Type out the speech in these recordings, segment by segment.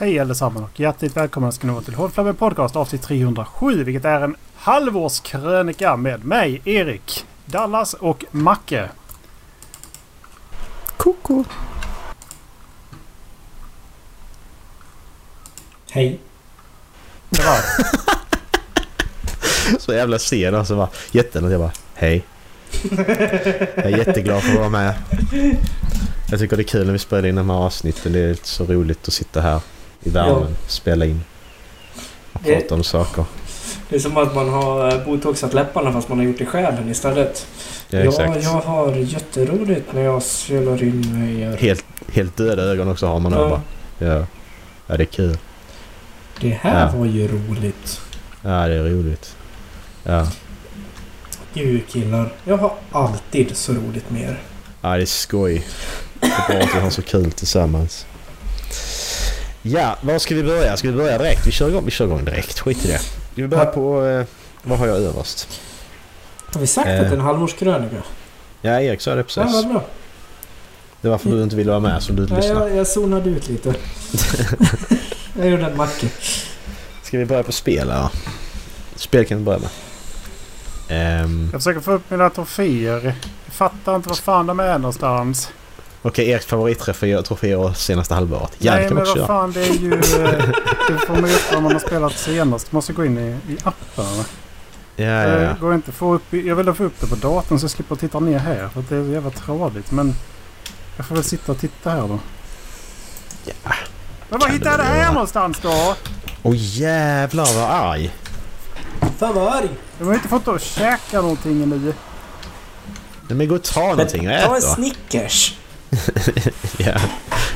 Hej allesammans och hjärtligt välkomna ska ni vara till Hårdflabben Podcast avsnitt 307 vilket är en halvårskrönika med mig, Erik, Dallas och Macke. Koko. Hej. Det var Så jävla sen alltså. Bara, jättenöjd. Jag bara hej. Jag är jätteglad för att vara med. Jag tycker det är kul när vi spelar in de här avsnitten. Det är så roligt att sitta här i värmen, spela in och Det- prata om saker. Det är som att man har eh, botoxat läpparna fast man har gjort det i själen istället. Ja, Ja, exakt. jag har jätteroligt när jag spelar in mig. Helt, helt döda ögon också har man Ja. ja. bara. Ja. ja, det är kul. Det här Ja. var ju roligt. Ja, det är roligt. Ja, Gud killar. Jag har alltid så roligt med er. ja det är skoj. Det är bra att vi har så kul tillsammans. Ja, var ska vi börja? Ska vi börja direkt? Vi kör igång, vi kör igång direkt. Skit i det. Vi börjar på... Eh, vad har jag överst? Har vi sagt Eh. att det är en halvårskrönika? Ja, Erik sa det Ja, precis. vad bra. Det var för du inte ville vara med som du inte Nej, lyssnade. jag, jag zonade ut lite. jag gjorde en macke. Ska vi börja på spel här? Spel kan vi börja med. Ehm, Jag försöker få upp mina troféer. Jag fattar inte var fan de är någonstans. Okej, Eriks favorittroféer troféer senaste halvåret. Det Nej kan men också vad fan det är ju... eh, Det får man upp om man har spelat senast. Måste gå in i, i appen. Ja, ja, Det ja. går inte få upp, jag vill få upp det på datorn så jag slipper titta ner här. För det är så jävla tradigt. Men jag får väl sitta och titta här då. Ja. Men var hittar jag du det här göra. någonstans då? Åh jävlar vad arg! Fan vad arg! De har ju inte fått att käka någonting nu. Nej, men gå och ta någonting och Ta en ät då. Snickers. Ja.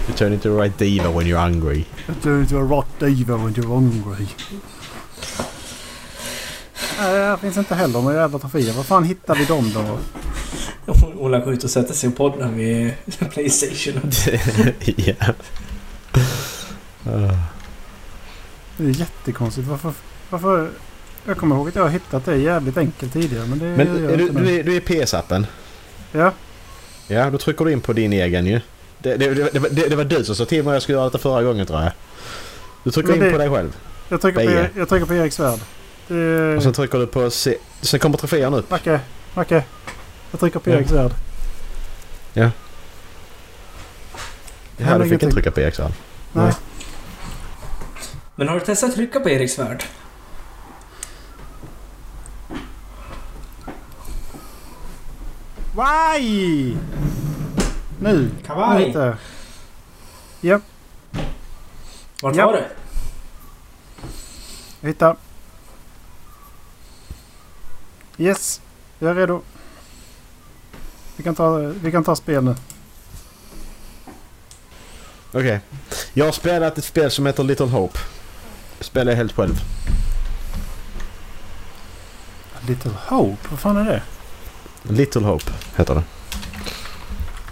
You turn into a right diva when you're hungry. Du är rot diva when you're hungry. Nej, det finns inte heller några jävla troféer. Var fan hittar vi dem då? Ola går ut och sätter sig och poddar med Playstation. ja. Ah. Det är jättekonstigt. Varför? varför? Jag kommer ihåg att jag har hittat det jävligt enkelt tidigare. Men det Men gör jag är du, inte nu. du, är, du är PS-appen? Ja. Ja, då trycker du in på din egen ju. Det, det, det, det, var- det, var du som sa till mig att jag skulle göra detta förra gången tror jag. Du trycker in på dig själv. Jag trycker, på, jag trycker på Eriks värld. Det, Och sen trycker du på... Se, sen kommer troféerna upp. Macke, Macke. Jag trycker på Ja. Eriks värld. Ja, du fick ingenting. inte trycka på Eriksson. Nej. Nej. Men har du testat att trycka på Eriks värld? Why? Nu. Kavaj! Lite. Vart Ja. var det? Jag hittar. Yes. Jag är redo. Vi kan ta, vi kan ta spel nu. Okej. Jag har spelat ett spel som heter Little Hope. Spelar jag helt själv. Little Hope? Vad fan är det? Little Hope heter det.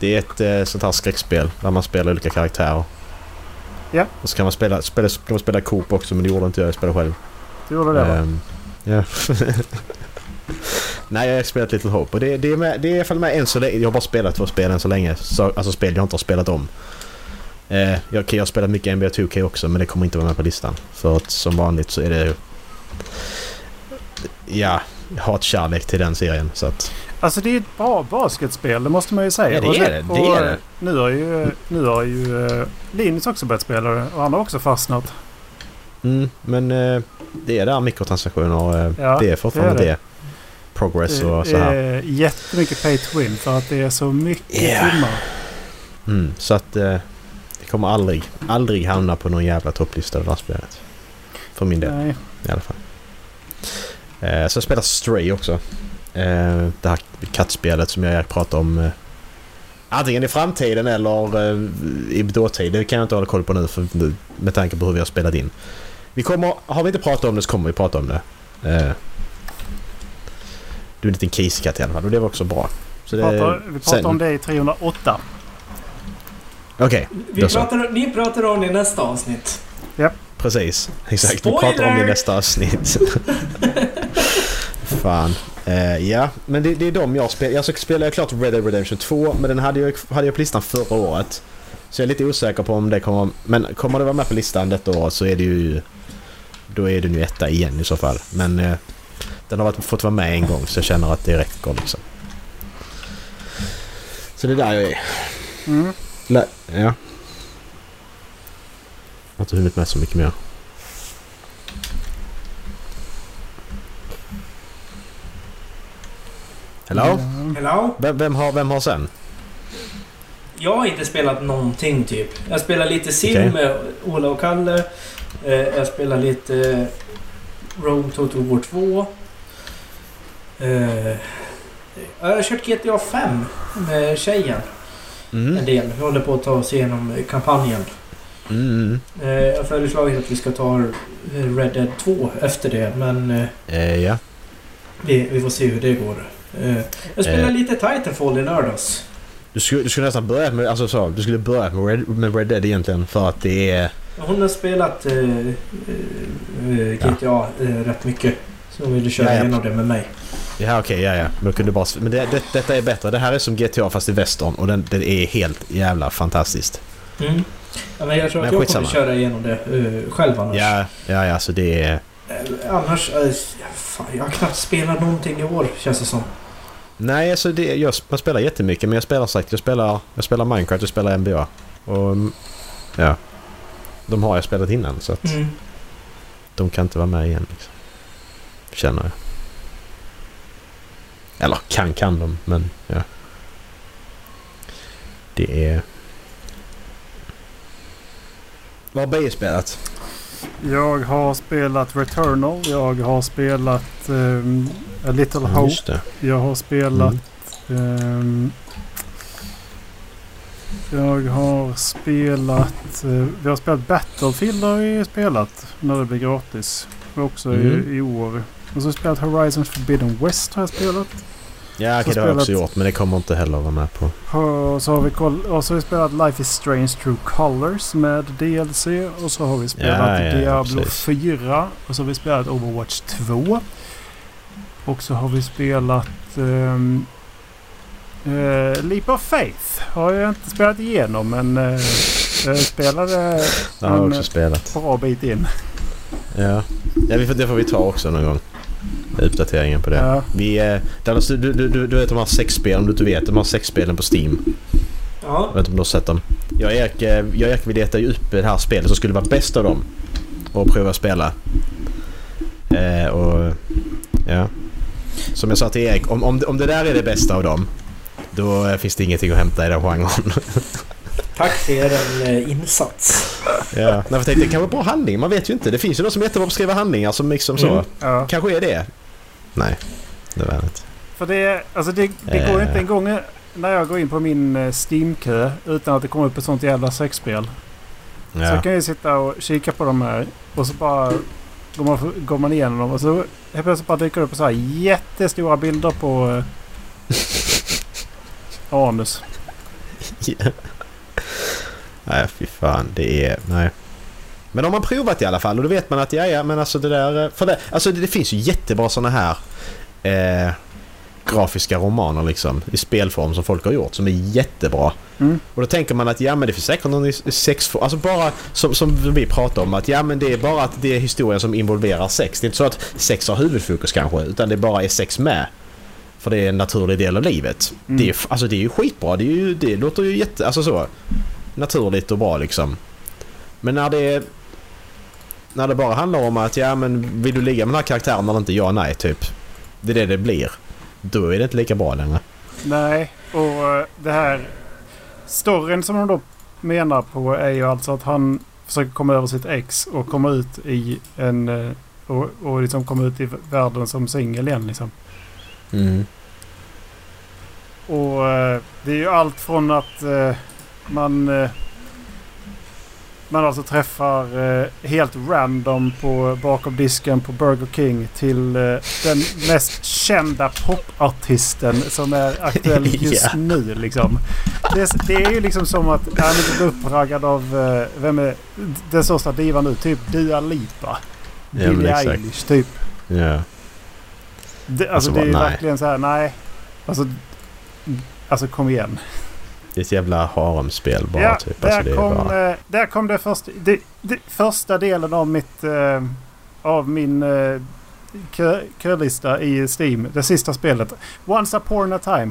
Det är ett eh, sånt här skräckspel där man spelar olika karaktärer. Ja. Och så kan man spela, spela, kan man spela Coop också men det gjorde inte jag. Jag spelade själv. Du gjorde det va? Ehm, ja. Nej, jag har spelat Little Hope och det, det, är med, det är i alla fall med än så länge. Jag har bara spelat två spel än så länge. Så, alltså spel jag inte har spelat om. Eh, jag, jag har spelat mycket NBA 2K också men det kommer inte vara med på listan. För att som vanligt så är det ju... Ja, jag har ett kärlek till den serien så att... Alltså det är ett bra basketspel, det måste man ju säga. Ja, det Och är det, det och, är det. Nu har ju, nu har ju eh, Linus också börjat spela det och han har också fastnat. Mm, men eh, det är där mikrotransaktioner. Eh, Ja, det är fortfarande det det. är Progress Det och så här. är jättemycket pay to win för att det är så mycket Ja. timmar. Mm, så att eh, det kommer aldrig, aldrig hamna på någon jävla topplista det där spelet. För min del Nej. i alla fall. Eh, så jag spelar Stray också. Eh, det här kattspelet som jag pratade om. Eh, antingen i framtiden eller eh, i dåtid. Det kan jag inte hålla koll på nu, för, nu med tanke på hur vi har spelat in. Vi kommer, har vi inte pratat om det så kommer vi prata om det. Eh, du är en liten kiskatt i alla fall och det var också bra. Så det, Pratar, vi pratar sen- om det i 308. Okej, Vi så. pratar, ni pratar om det i nästa avsnitt. precis. Exakt. Vi Spoiler! pratar om det i nästa avsnitt. Fan. Eh, ja, men det, det är de jag spelar. Jag jag klart Red Dead Redemption 2, men den hade jag, hade jag på listan förra året. Så jag är lite osäker på om det kommer... Men kommer det vara med på listan detta år så är det ju... Då är den ju etta igen i så fall. Men eh, den har varit, fått vara med en gång så jag känner att det räcker liksom. Så det är där jag är. Mm. Lä- ja. Jag har inte hunnit med så mycket mer. Hello? Hello? Vem, vem, har, vem har sen? Jag har inte spelat någonting typ. Jag spelar lite sim Okej. med Ola och Kalle. Eh, jag spelar lite eh, Rome Total War 2. Eh, jag har kört GTA 5 med tjejen en Mm. del. Vi håller på att ta oss igenom kampanjen. Mm. Eh, jag har föreslagit att vi ska ta Red Dead 2 efter det men ja. vi, vi får se hur det går. Eh, jag spelade Eh. lite Titanfall i lördags. Du skulle, du skulle nästan börja med, alltså så, du skulle börja med Red, med Red Dead egentligen för att det är... Hon har spelat eh, eh, eh, GTA eh, rätt mycket. Så hon ville köra Ja, ja. igenom det med mig. Ja okej, ja ja. Men, kunde bara, men det, det, detta är bättre. Det här är som GTA fast i västern och den, det är helt jävla fantastiskt. Mm. Ja, men jag tror Men att jag skitsamma. kommer köra igenom det eh, själv annars. Ja, ja, ja, så det är... Annars... Fan, jag har knappt spelat någonting i år känns det som. Nej, alltså det, jag, man spelar jättemycket men jag spelar sagt, jag spelar, jag spelar Minecraft och spelar NBA. Och ja. De har jag spelat innan så att Mm. de kan inte vara med igen. Liksom. Känner jag. Eller kan kan de men ja. Det är... Vad har Beijer spelat? Jag har spelat Returnal. Jag har spelat ehm, A Little Hope. Jag har spelat... Mm. ehm, jag har spelat... eh, vi har spelat Battlefield har vi spelat när det blir gratis. Också Mm. i, i år. Och så har jag spelat Horizon Forbidden West har jag spelat. Ja, Så det har jag också gjort men det kommer inte heller vara med på. Och så har vi, och så har vi spelat Life is Strange True Colors med DLC. Och så har vi spelat Ja, ja, Diablo precis. 4. Och så har vi spelat Overwatch 2. Och så har vi spelat um, Leap of Faith. Har jag inte spelat igenom men uh, jag spelade Det har jag Men, också spelat. bra bit in. Ja, ja det får vi ta också någon gång. Uppdateringen på det. Ja. Vi, eh, Dallas, du, du, du, du vet de här sex spelen, om du inte vet. De här sex spelen på Steam. Ja. Jag vet inte om du har sett dem. Jag och Erik, eh, jag och Erik vi letade ju upp det här spelet som skulle vara bäst av dem. Och pröva att spela. Eh, och ja. Som jag sa till Erik, om, om, det- om det där är det bästa av dem. Då eh, finns det ingenting att hämta i den genren. Tack för er insats. Ja. Jag tänkte, det kan vara bra handling. Man vet ju inte. Det finns ju de som är jättebra på att skriva handlingar som liksom så. Mm. Ja. Kanske är det. Nej, det var inte. För det, alltså det, det går Eh. inte en gång när jag går in på min eh, Steam-kö utan att det kommer upp ett sånt jävla sexspel. Så Ja. kan jag sitta och kika på de här och så bara går man, går man igenom dem och så helt plötsligt bara dyker det upp så här jättestora bilder på eh, anus. Ja. Nej, fy fan. Det är... Nej. Men om man provat i alla fall och då vet man att ja, ja, men alltså det där... För det, alltså det, det finns ju jättebra såna här eh, grafiska romaner liksom i spelform som folk har gjort som är jättebra. Mm. Och då tänker man att ja men det finns säkert någon sexform. Alltså bara som, som vi pratar om att ja men det är bara att det är historien som involverar sex. Det är inte så att sex har huvudfokus kanske utan det bara är sex med. För det är en naturlig del av livet. Mm. Det, är, alltså det är ju skitbra. Det, är ju, det låter ju jätte... Alltså så. Naturligt och bra liksom. Men när det... När det bara handlar om att ja men vill du ligga med den här karaktären eller inte? Ja nej typ. Det är det det blir. Då är det inte lika bra längre. Nej, och eh, det här... Storyn som de då menar på är ju alltså att han försöker komma över sitt ex och komma ut i en... eh, Och, och liksom komma ut i världen som singel igen liksom. Mm. Och eh, det är ju allt från att man... Eh, man alltså träffar eh, helt random på bakom disken på Burger King till eh, den mest kända popartisten som är aktuell just Ja. nu liksom. Det, det är ju liksom som att han inte blir uppraggad av vem är den största divan nu? Typ Dua Lipa. men Billie. Eilish typ. Ja. Det, alltså Alltså, det är ju nej. verkligen så här, nej. Alltså, alltså kom igen. Ett jävla haremspel bara ja, typ. där, Alltså, kom, bara... eh, där kom det, först, det, det första delen av mitt... Eh, av min eh, kö, kölista i Steam. Det sista spelet. Once upon a time.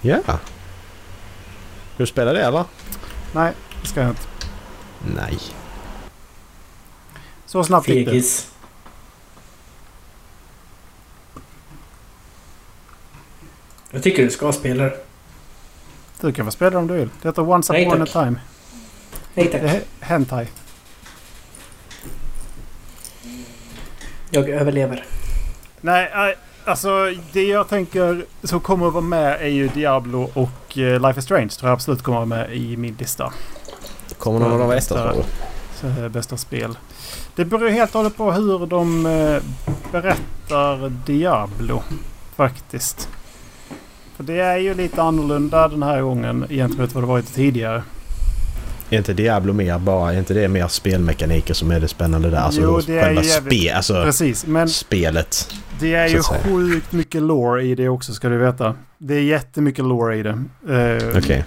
Ja. Du spelar det eller? Nej, det ska jag inte. Nej. Så snabbt gick det. Fegis. Jag tycker du ska spela det. Du kan få spela det om du vill. Det heter Once upon a tack. time. Nej Det tack. är he- hentai. Jag överlever. Nej, nej, alltså det jag tänker som kommer att vara med är ju Diablo och eh, Life is Strange. Tror jag absolut kommer att vara med i min lista. Kommer någon av dem Bästa- eh, bästa spel. Det beror helt och hållet på hur de eh, berättar Diablo. Faktiskt. För det är ju lite annorlunda den här gången gentemot vad det varit tidigare. Är inte Diablo mer bara... Är inte det mer spelmekaniker som är det spännande där? Alltså Jo, det är ju spe, alltså Precis, men spelet. det är ju sjukt mycket lore i det också ska du veta. Det är jättemycket lore i det. Eh, Okej.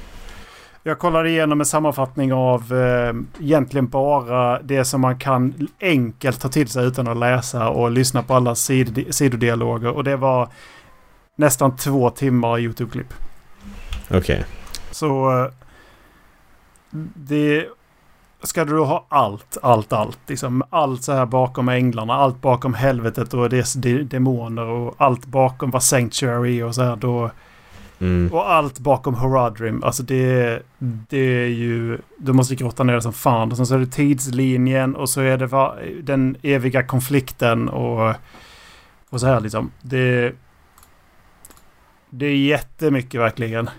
Jag kollade igenom en sammanfattning av eh, egentligen bara det som man kan enkelt ta till sig utan att läsa och lyssna på alla sid sidodialoger. Och det var nästan två timmar YouTube-klipp. Okej. Så eh, det... Ska du ha allt, allt, allt. Liksom allt så här bakom änglarna, allt bakom helvetet och dess de demoner och allt bakom vad Sanctuary och så här. Då, Mm. och allt bakom Horadrim. Alltså det, det är ju... Du måste grotta ner det som fan. Och sen så är det tidslinjen och så är det va, den eviga konflikten och, och så här liksom. Det, det är jättemycket verkligen.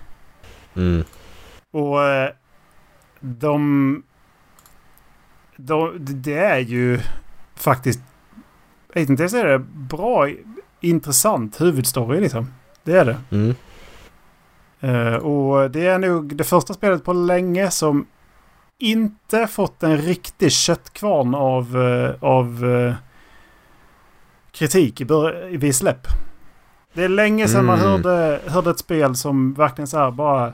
Mm. Och eh, de, de... Det är ju faktiskt... Jag vet inte, är det bra, intressant huvudstory liksom. Det är det. Mm. Eh, och det är nog det första spelet på länge som inte fått en riktig köttkvarn av, eh, av eh, kritik i vid släpp. Det är länge sedan man Mm. hörde, hörde ett spel som verkligen så här bara...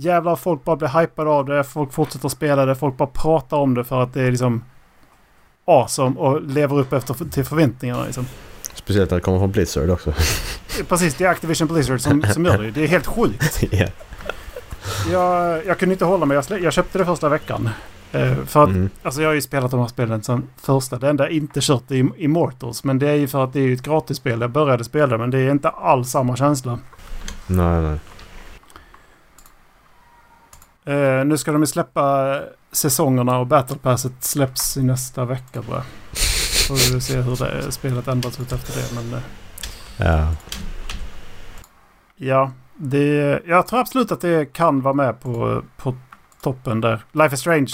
Jävlar folk bara blir hypade av det, folk fortsätter spela det, folk bara pratar om det för att det är liksom awesome och lever upp efter till förväntningarna liksom. Speciellt när det kommer från Blizzard också. Precis, det är Activision Blizzard som, som gör det. Det är helt sjukt. ja. Jag, jag kunde inte hålla mig. Jag, jag köpte det första veckan. Eh, för att, Mm. alltså jag har ju spelat de här spelen som första. Det enda jag inte kört är Immortals. Men det är ju för att det är ett gratisspel. Jag började spela men det är inte alls samma känsla. Nej, nej. Eh, nu ska de ju släppa säsongerna och Battle Passet släpps i nästa vecka jag. Får vi se hur det, spelet ändras ut efter det. Men eh, Ja. ja, det, jag tror absolut att det kan vara med på, på toppen där. Life is Strange.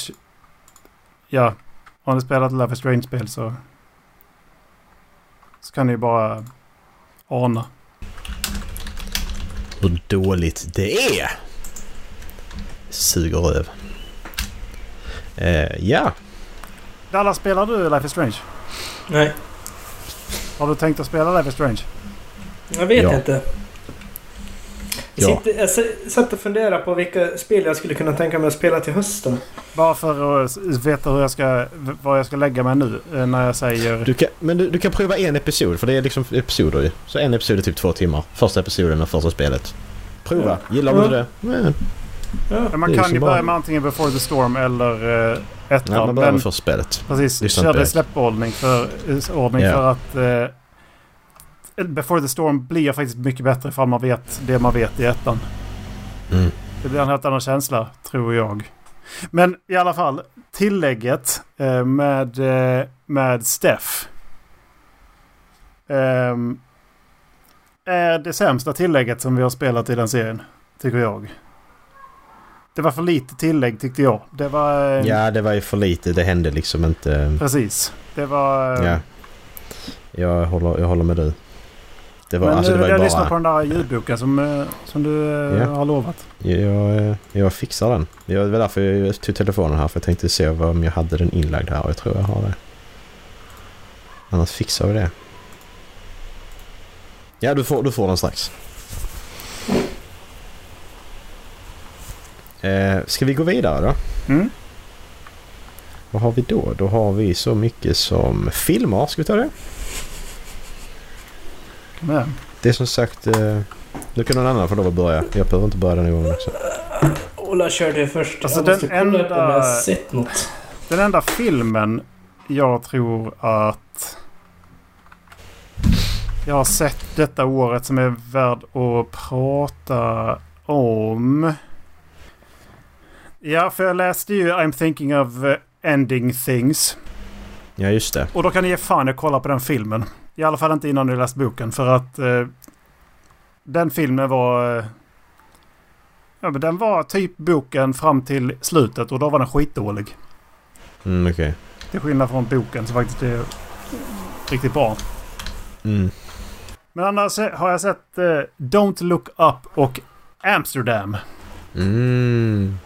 Ja, har ni spelat Life is Strange-spel så, så kan ni ju bara ana. Hur dåligt det är. Suger röv. Eh, ja. Dallas, spelar du Life is Strange? Nej, Har du tänkt att spela Life is Strange? jag vet Ja. inte. Jag, Ja. sitter, jag satt och funderade på vilka spel jag skulle kunna tänka mig att spela till hösten. Bara för att veta hur jag ska, vad jag ska lägga mig nu eh, när jag säger... Du kan, men du, du kan prova en episod, för det är liksom episoder ju. Så en episod är typ två timmar. Första episoden och första spelet. Prova. Gillar du Ja. det? Nej, Ja. Ja, man kan ju börja med antingen Before the Storm eller uh, ettan. Nej man börjar men med första spelet. precis, lyssna körde direkt. släppordning för, eh, ordning Ja. för att... eh, Before the Storm blir faktiskt mycket bättre ifall man vet det man vet i ettan. Mm. Det blir en helt annan känsla, tror jag. Men i alla fall, tillägget eh, med, eh, med Steff. ehm, är det sämsta tillägget som vi har spelat i den serien, tycker jag. Det var för lite tillägg tyckte jag. Det var... eh, Ja, det var ju för lite. Det hände liksom inte. Precis. Det var... Ja. Jag håller, jag håller med dig. Det var, Men alltså, det var jag lyssna på bara... den där ljudboken som, eh, som du Ja. har lovat. Jag, eh, jag fixar den. Jag- Det var därför jag tog telefonen här. För jag tänkte se om jag hade den inlagd här. Och jag tror jag har det. Annars fixar vi det. Ja, du får, du får den strax. Eh, ska vi gå vidare då? Mm. Vad har vi då? Då har vi så mycket som filmer. Ska vi ta det? Igen. Det är som sagt... Eh, nu kan någon annan få lov att börja. Jag behöver inte börja den gången också. Ola körde först. Alltså, jag måste den kolla upp om jag har enda- sett något. Den enda filmen jag tror att jag har sett detta året som är värd att prata om. Ja, för jag läste ju I'm thinking of ending things. Ja, just det. Och då kan ni ge fan att kolla på den filmen. I alla fall inte innan ni läst boken. För att eh, den filmen var... Eh, ja, men den var typ boken fram till slutet och då var den skitdålig. Mm, okej. Till skillnad från boken som faktiskt är riktigt bra. Mm. Men annars har jag sett eh, Don't Look Up och Amsterdam. Mm.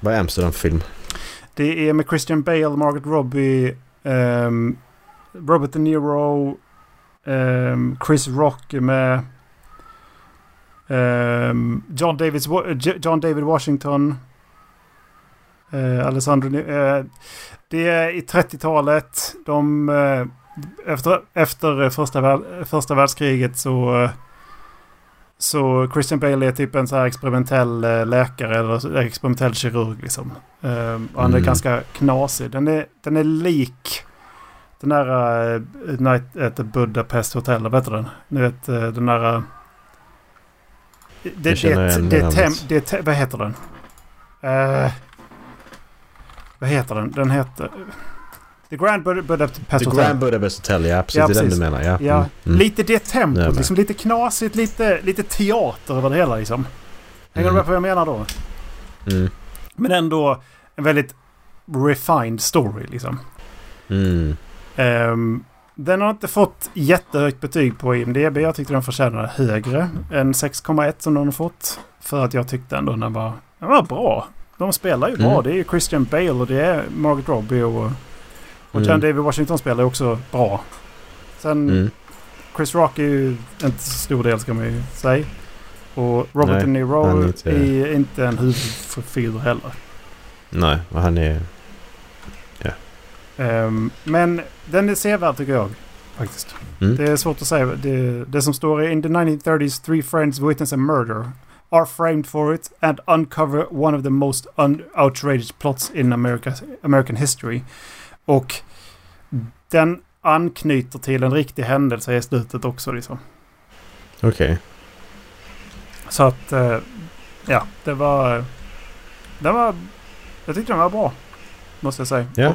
Vad är Amsterdam för film? Det är med Christian Bale, Margaret Robbie, ehm, Robert De Niro, ehm, Chris Rock med. ehm, John, J- John David Washington. Uh, Alessandro... Eh, det är i 30-talet. De... eh, efter, efter första, första världskriget så... så Christian Bale är typ en så här experimentell läkare eller experimentell kirurg liksom. Um, och han är Mm. ganska knasig. Den är, den är lik den där uh, Night at the Budapest Hotel. Vad heter den? Ni vet uh, den där... Uh, det, känner det, det, det det, tem, det, te- Vad heter den? Eh, vad heter den? Den heter... The Grand Bud- Budapest The Hotel. Grand Budapest Hotel, ja precis. Ja, det är den precis. du menar, ja. Ja, Mm. Mm. lite det tempot. Liksom lite knasigt, lite, lite teater över det hela liksom. Hänger du Mm. med på vad jag menar då? Mm. Men ändå en väldigt refined story liksom. Mm. Ehm, den har inte fått jättehögt betyg på IMDB. Jag tyckte den förtjänade högre än 6,1 som den har fått. För att jag tyckte ändå den var, den var bra. De spelar ju bra. Mm. Det är ju Christian Bale och det är Margaret Robbie och, och Mm. John David Washington spelar ju också bra. Sen Mm. Chris Rock är ju inte så stor del ska man ju säga. Och Robert De Niro han är inte- är inte en huvudfigur heller. Nej, och han är... Ehm, men den är sevärd tycker jag. Faktiskt. Mm. Det är svårt att säga. Det, det som står i In the 1930s three friends witness a murder. Are framed for it and uncover one of the most outrageous plots in America, American history. Och den anknyter till en riktig händelse i slutet också. Liksom. Okej. Så att, eh, ja, det var... Det var... Jag tyckte den var bra. Måste jag säga. Ja.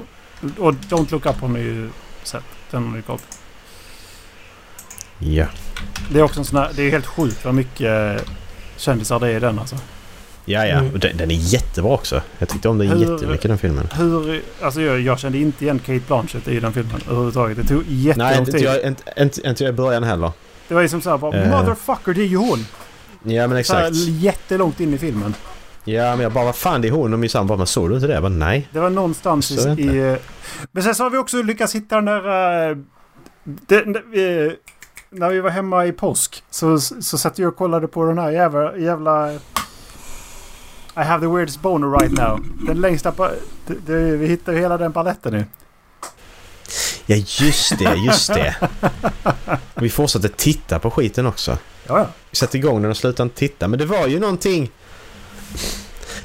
Och, Don't Look Up har ni ju sett. Den har ni kollat på. Ja. Det är också en sån här, Det är helt sjukt vad mycket kändisar det är i den alltså. Ja, ja. Mm. Den, den är jättebra också. Jag tyckte om den Hur- jättemycket den filmen. Hur... Alltså jag, jag kände inte igen Kate Blanchett i den filmen överhuvudtaget. Det tog jättelång Nej, inte tid. jag, inte, inte, inte jag i början heller. Det var ju som såhär bara Eh. Motherfucker, det är ju hon! Ja, men Så här, exakt. jättelångt in i filmen. Ja, men jag bara, vad fan det är hon? Och min sambo men såg du inte det? Jag bara, nej. Det var någonstans det i... i men sen så har vi också lyckats hitta den där... eh, den, eh, när vi var hemma i påsk så, så satt jag och kollade på den här jävla... jävla I have the weirdest boner right now. Den längsta... Det, det, vi hittar ju hela den paletten nu. Ja, just det, just det. Vi fortsatte titta på skiten också. Ja, ja. Vi satte igång den och slutade titta. Men det var ju någonting...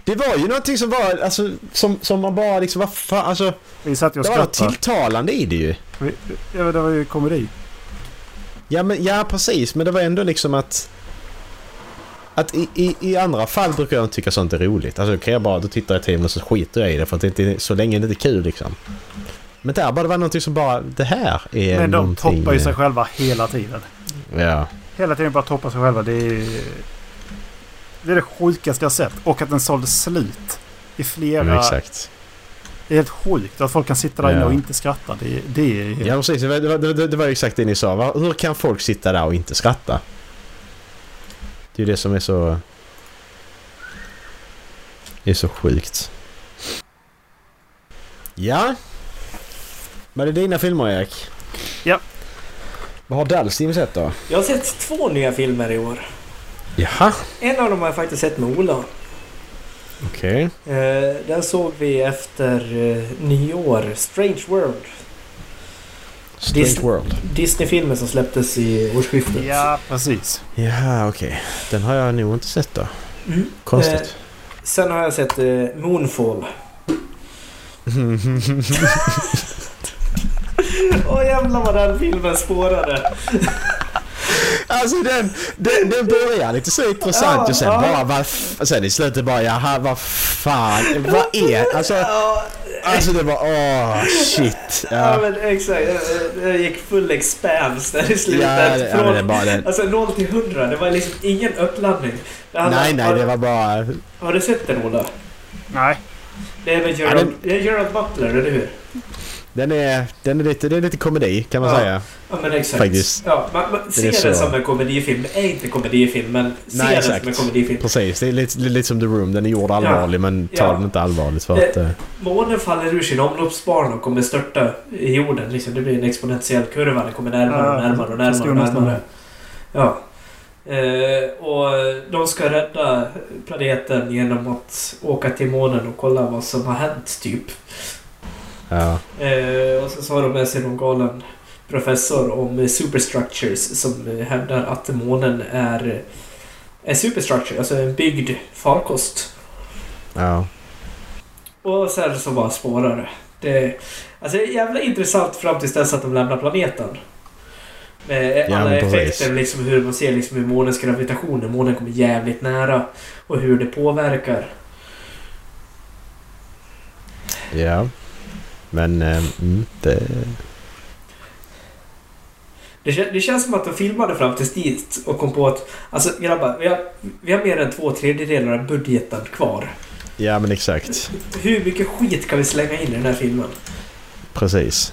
Det var ju någonting som var, alltså, som, som man bara liksom, vad fan, alltså. Vi satt och Det var något tilltalande i det ju. Vi, ja, det var ju komedi. Ja, men, ja precis, men det var ändå liksom att... Att i, i, i andra fall brukar jag inte tycka sånt är roligt. Alltså kan jag bara, då tittar jag till och så skiter jag i det för att det inte är, så länge det inte är kul liksom. Men där bara det var någonting som bara, det här är Men de någonting... toppar ju sig själva hela tiden. Ja. Hela tiden bara toppar sig själva. Det är, det är det sjukaste jag sett. Och att den sålde slut. I flera... Men exakt. Det är helt sjukt att folk kan sitta där inne Ja. och inte skratta. Det, det är helt... Ja precis, det var, det, var, det, var- exakt det ni sa. Va? Hur kan folk sitta där och inte skratta? Det är ju det som är så... Det är så sjukt. Ja. Var det dina filmer Erik? Ja. Vad har Dalsim sett då? Jag har sett två nya filmer i år. Jaha. En av dem har jag faktiskt sett med Ola. Okej. Eh, den såg vi efter eh, nyår. Strange World. Strange Disney- World. Disney-filmen som släpptes i årsskiftet. Ja, precis. Ja, okej. Den har jag nog inte sett då. Mm. Konstigt. Eh, sen har jag sett eh, Moonfall. Åh jävlar vad den filmen spårade. Alltså den, den, den börjar lite så intressant Ja, och sen ja. bara vad sen i slutet bara jaha vad fan vad är alltså Ja, alltså det var åh shit ja ja men exakt. Jag, jag gick full expans där i ja, slutet. det- ja det Från, bara den alltså 0 till 100. Det var liksom ingen uppladdning. Det nej nej det var bara Har du sett den Ola? Nej. Det är med Ja, Gerald, den- det är Gerald Butler, eller hur? Den är den är lite det är lite komedi kan man Ja. säga Ja men exakt. Faktiskt. Ja, man, man ser så- den som en komedifilm. Det är inte komedifilm men ser Nej, den exakt. som en komedifilm. precis det är lite, lite som The Room den är gjord allvarlig men tar Ja. den inte allvarligt för Det- att eh, Månen faller ur sin omloppsbana och kommer störta i jorden. Liksom, det blir en exponentiell kurva. Den kommer närmare och Ja, närmare och det närmare och närmare. Ja. Eh, och de ska rädda planeten genom att åka till månen och kolla vad som har hänt, typ. Ja Eh, och så så har de med sig någon galen professor om superstructures som hävdar att månen är en superstructure, alltså en byggd farkost. ja Och sen så bara spårar det. det. Alltså det är jävla intressant fram tills dess att de lämnar planeten. Med Ja, alla effekter, liksom hur man ser liksom hur månens gravitation, när månen kommer jävligt nära. Och hur det påverkar. ja men eh, mm, det Det, kän- det känns som att de filmade fram tills dit och kom på att alltså grabbar, vi har, vi har mer än två tredjedelar av budgeten kvar. ja men exakt Hur mycket skit kan vi slänga in i den här filmen? Precis.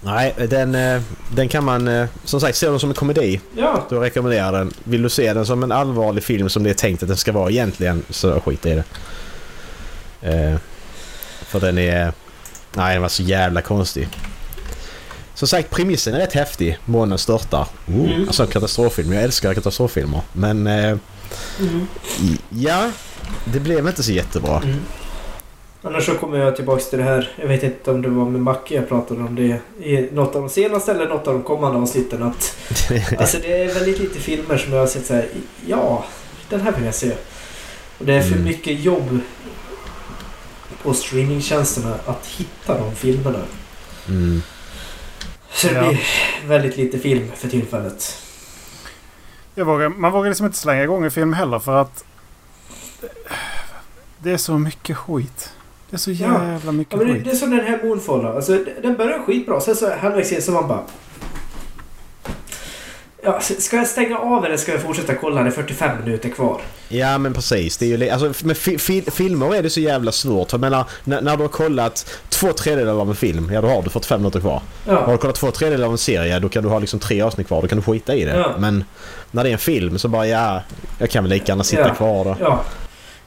Nej, den, eh, den kan man eh, som sagt se den som en komedi. Ja, Då rekommenderar jag den. Vill du se den som en allvarlig film som det är tänkt att den ska vara egentligen så skit i det. Eh, för den är... Nej, den var så jävla konstig. Som sagt, premissen är rätt häftig. Månen störtar. Oh, Mm. Alltså en katastroffilm. Jag älskar katastroffilmer. Men eh, mm. ja, det blev inte så jättebra. Mm. Annars så kommer jag tillbaks till det här. Jag vet inte om det var med Macke jag pratade om det i något av de senaste eller något av de kommande avsnitten. Att, alltså det är väldigt lite filmer som jag har sett så här. Ja, den här vill jag se. Och det är för Mm. mycket jobb på streamingtjänsterna att hitta de filmerna. Mm. Så det Ja. blir väldigt lite film för tillfället. Jag vågar, man vågar liksom inte slänga igång en film heller för att det är så mycket skit. Det är så Ja. jävla mycket Ja, men det, skit. det är som den här Moonfall. då. Alltså, den börjar skitbra. Sen så halvvägs in så man bara... Ja, ska jag stänga av eller ska jag fortsätta kolla? Det är 45 minuter kvar. Ja men precis. Det är ju, alltså, med fi, fi, filmer är det så jävla svårt. Jag menar, när, när du har kollat två tredjedelar av en film, ja då har du 45 minuter kvar. Har Ja, du kollat två tredjedelar av en serie, då kan du ha liksom tre avsnitt kvar. Då kan du skita i det. Ja. Men när det är en film så bara ja, jag kan väl lika gärna sitta Ja. kvar då. ja.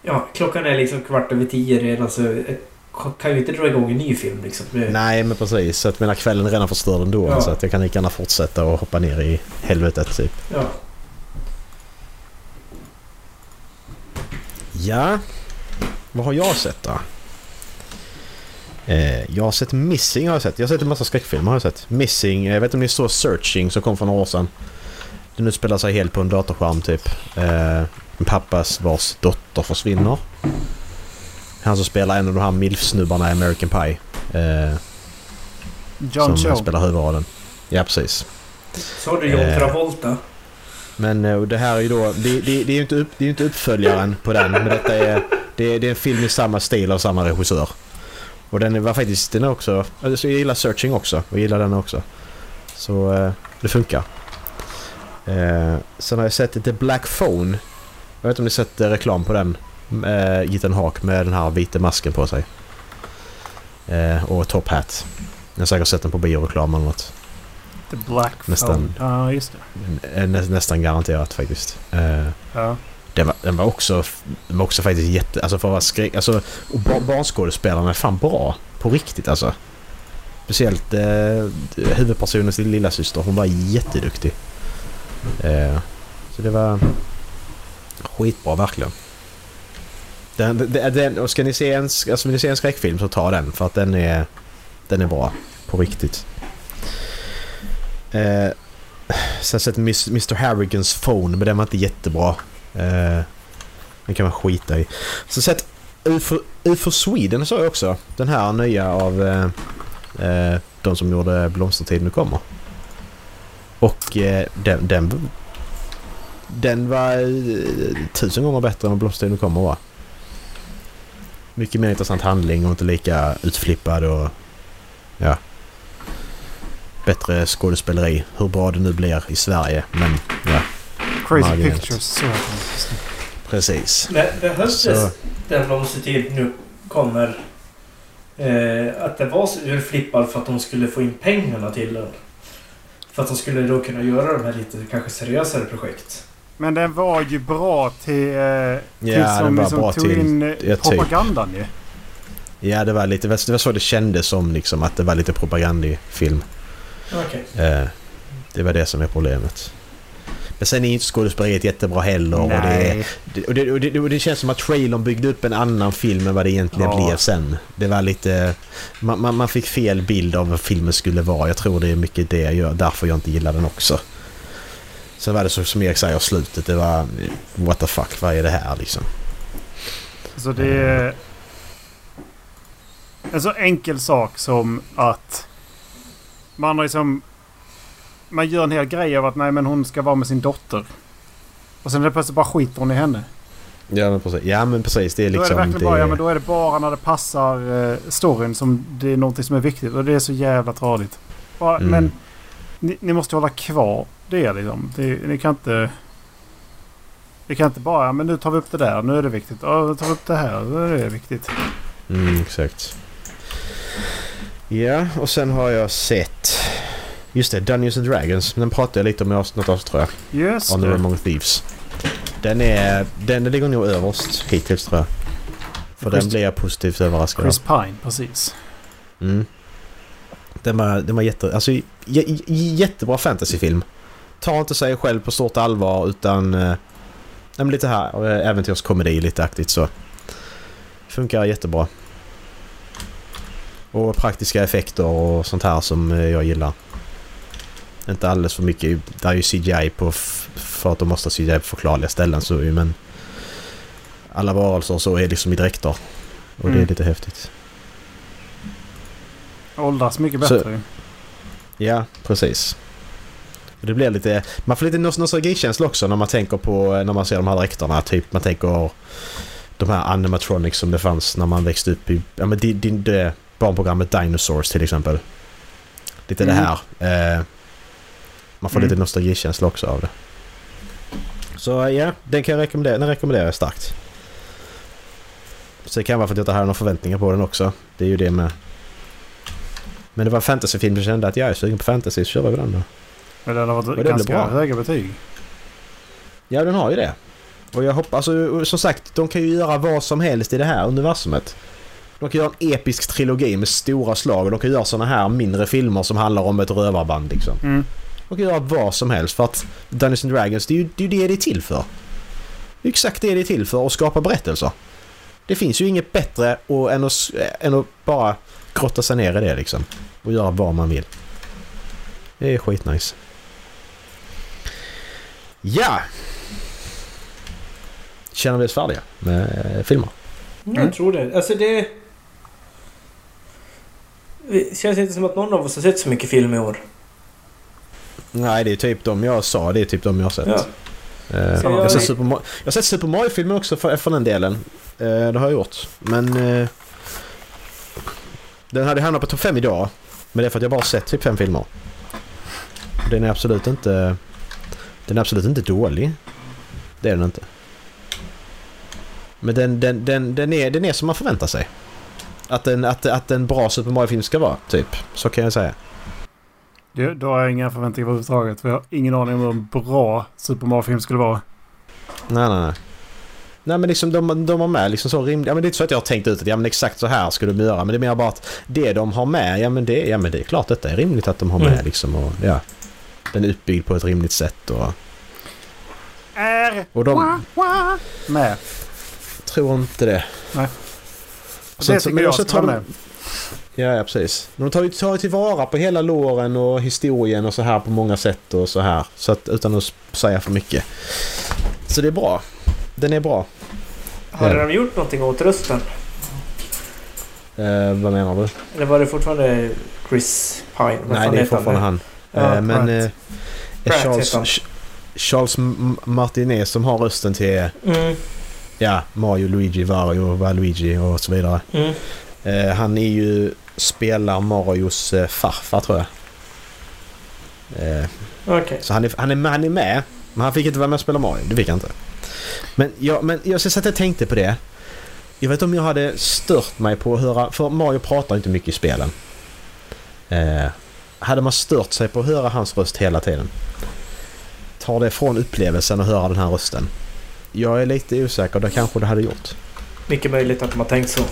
Ja, klockan är liksom kvart över tio redan så jag kan ju inte dra igång en ny film liksom. Nej men precis. Så att mina kvällen är redan förstörd ändå. Ja. Så att jag kan lika gärna fortsätta och hoppa ner i helvetet typ. Ja. Ja, vad har jag sett då? Eh, jag har sett Missing har jag sett. Jag har sett en massa skräckfilmer har jag sett. Missing, jag vet inte om ni såg Searching som kom för några år sedan. Den utspelar sig helt på en datorskärm typ. Eh, en pappas vars dotter försvinner. Han som spelar en av de här milf-snubbarna i American Pie. Eh, John som Cho. spelar huvudrollen. Ja precis. Så du John Eh. Travolta. Men eh, och det här är ju då, det, det, det är ju inte, upp, det är ju inte uppföljaren på den. Men detta är, det, är- det är en film i samma stil av samma regissör. Och den var faktiskt, den är också, alltså jag gillar Searching också. Och jag gillar den också. Så eh, det funkar. Eh, sen har jag sett The Black Phone. Jag vet inte om ni sett reklam på den. Eh, Ethan Hawke med den här vita masken på sig. Eh, och top hat. Jag har säkert sett den på bioreklam eller något. The Black Nästan. Ja, just det. Eh, Nä, nästan garanterat faktiskt. Eh, Ja. Den var, den var också, den var också faktiskt jätte... Alltså för att vara skräck... Alltså och bar, barnskådespelarna är fan bra. På riktigt alltså. Speciellt eh, huvudpersonens lilla syster. Hon var jätteduktig. Eh, så det var... Skitbra verkligen. Den, den, den, och ska ni, se en, alltså, vill ni se en skräckfilm så ta den för att den är, den är bra. På riktigt. Eh, sen sett Mr Harrigans Phone men den var inte jättebra. Eh, den kan man skita i. Så sett UFO, UFO Sweden sa jag också. Den här nya av eh, eh, de som gjorde Blomstertid nu kommer. Och eh, den, den, den var eh, tusen gånger bättre än Blomstertid nu kommer va? Mycket mer intressant handling och inte lika utflippad och ja. Bättre skådespeleri. Hur bra det nu blir i Sverige men ja. Crazy Marginellt. Pictures. Så. Precis. Det behövdes Så- den blomstertid nu kommer. Eh, att det var så urflippad för att de skulle få in pengarna till den. För att de skulle då kunna göra de här lite kanske seriösare projekt. Men den var ju bra till... Eh, till Ja, som den var liksom bra tog till... in eh, ja, typ. propagandan ju. Ja, det var lite... Det var så det kändes som liksom att det var lite propagandifilm. Okej. Eh, det var det som är problemet. Men sen är inte skådespeleriet jättebra heller. Och det, och, det, och, det, och det känns som att trailern byggde upp en annan film än vad det egentligen Ja. blev sen. Det var lite... Man, man, man fick fel bild av vad filmen skulle vara. Jag tror det är mycket det jag gör, därför jag inte gillar den också. Sen var det så som Erik säger, slutet. Det var... What the fuck, vad är det här liksom? Så det är... En så enkel sak som att man har liksom... Man gör en hel grej av att nej men hon ska vara med sin dotter. Och sen är det plötsligt bara skiter hon i henne. Ja men precis. Ja, men precis det är då är liksom... det verkligen bara, ja men då är det bara när det passar eh, storyn som det är någonting som är viktigt. Och det är så jävla tradigt. Bara, Mm. Men ni, ni måste hålla kvar det liksom. Det, ni kan inte... Vi kan inte bara, men nu tar vi upp det där, nu är det viktigt. Ja, nu tar vi upp det här, nu är det viktigt. Mm, exakt. Ja, och sen har jag sett... Just det, Dungeons and Dragons. Den pratade jag lite om i avsnittet också tror jag. Just Honor det. Among Thieves. Den är... Den ligger nog överst hittills tror jag. För Chris- den blev jag positivt överraskad. Chris Pine, precis. Mm. Den var, den var jätte... Alltså jättebra fantasyfilm. Tar inte sig själv på stort allvar utan... Eh, lite här eh, äventyrskomedi lite aktigt så. Funkar jättebra. Och praktiska effekter och sånt här som eh, jag gillar. Inte alldeles för mycket. Det är ju CGI på... För att de måste ha CGI på förklarliga ställen så men... Alla varelser och så är liksom i dräkter. Och det är Mm. lite häftigt. Åldras mycket Så- bättre. Ja, precis. Det blir lite... Man får lite nos- nostalgikänsla också när man tänker på... När man ser de här dräkterna. Typ man tänker... De här animatronics som det fanns när man växte upp i... Ja men det, det, det barnprogrammet Dinosaurs till exempel. Lite Mm. det här. Eh, man får Mm. lite nostalgikänsla också av det. Så ja, den kan jag rekommendera. Den rekommenderar jag starkt. Så det kan vara för att jag inte har några förväntningar på den också. Det är ju det med. Men det var fantasyfilm jag kände att jag är sugen på fantasy så kör vi den då. Men den har Och varit blir ganska bra. höga betyg. Ja, den har ju det. Och jag hoppas... Alltså, som sagt, de kan ju göra vad som helst i det här universumet. De kan göra en episk trilogi med stora slag och de kan göra såna här mindre filmer som handlar om ett rövarband liksom. Mm. De kan göra vad som helst för att Dungeons and Dragons, det är ju det, är det det är till för. Det är exakt det det är till för, att skapa berättelser. Det finns ju inget bättre och, än, att, än att bara grotta sig ner i det liksom. Och göra vad man vill. Det är skitnice. Ja! Känner vi oss färdiga med eh, filmer? Jag Mm. tror det. Alltså det... Det känns inte som att någon av oss har sett så mycket film i år. Nej, det är typ de jag sa. Det är typ de jag har sett. Ja. Så jag, jag- jag har sett Super Mario-filmer också för, för den delen. Eh, det har jag gjort. Men... Eh, den hade hamnat på topp 5 idag. Men det är för att jag bara sett typ fem filmer. Den är absolut inte... Den är absolut inte dålig. Det är den inte. Men den, den, den, den, är, den är som man förväntar sig. Att en, att, att en bra Super Mario-film ska vara, typ. Så kan jag säga. Det, då har jag inga förväntningar överhuvudtaget. För jag har ingen aning om hur en bra Super Mario-film skulle vara. Nej, nej, nej. Nej men liksom de, de har med liksom så rimligt. Ja men det är inte så att jag har tänkt ut att ja men exakt så här skulle de göra. Men det är mer bara att det de har med, ja men det, ja, men det är klart detta är rimligt att de har med Mm. liksom. Och, ja, den är uppbyggd på ett rimligt sätt och... är Och de med. tror inte det. Nej. Så- det så- tycker men jag ska tar vara med. Ja, ja precis. De tar ju tar ju tillvara på hela låren och historien och så här på många sätt och så här. Så att utan att säga för mycket. Så det är bra. Den är bra. Hade Ja. de gjort någonting åt rösten? Eh, vad menar du? Eller var det fortfarande Chris Pine? Vad Nej, det är fortfarande han. Ja, Eh, men eh, Pratt Charles, han. Charles M- Martinet som har rösten till Mm, ja, Mario, Luigi, Wario, Waluigi och så vidare. mm. Eh, han är ju spelar Marios eh, farfar tror jag. Eh, Okej. så han är, han, är, han är med. Men han fick inte vara med och spela Mario. Det fick han inte. Men jag, men jag så att jag tänkte på det. Jag vet om jag hade stört mig på att höra... För Mario pratar inte mycket i spelen. Eh, hade man stört sig på att höra hans röst hela tiden? Tar det från upplevelsen att höra den här rösten? Jag är lite osäker. Det kanske det hade gjort. Mycket möjligt att de har tänkt så.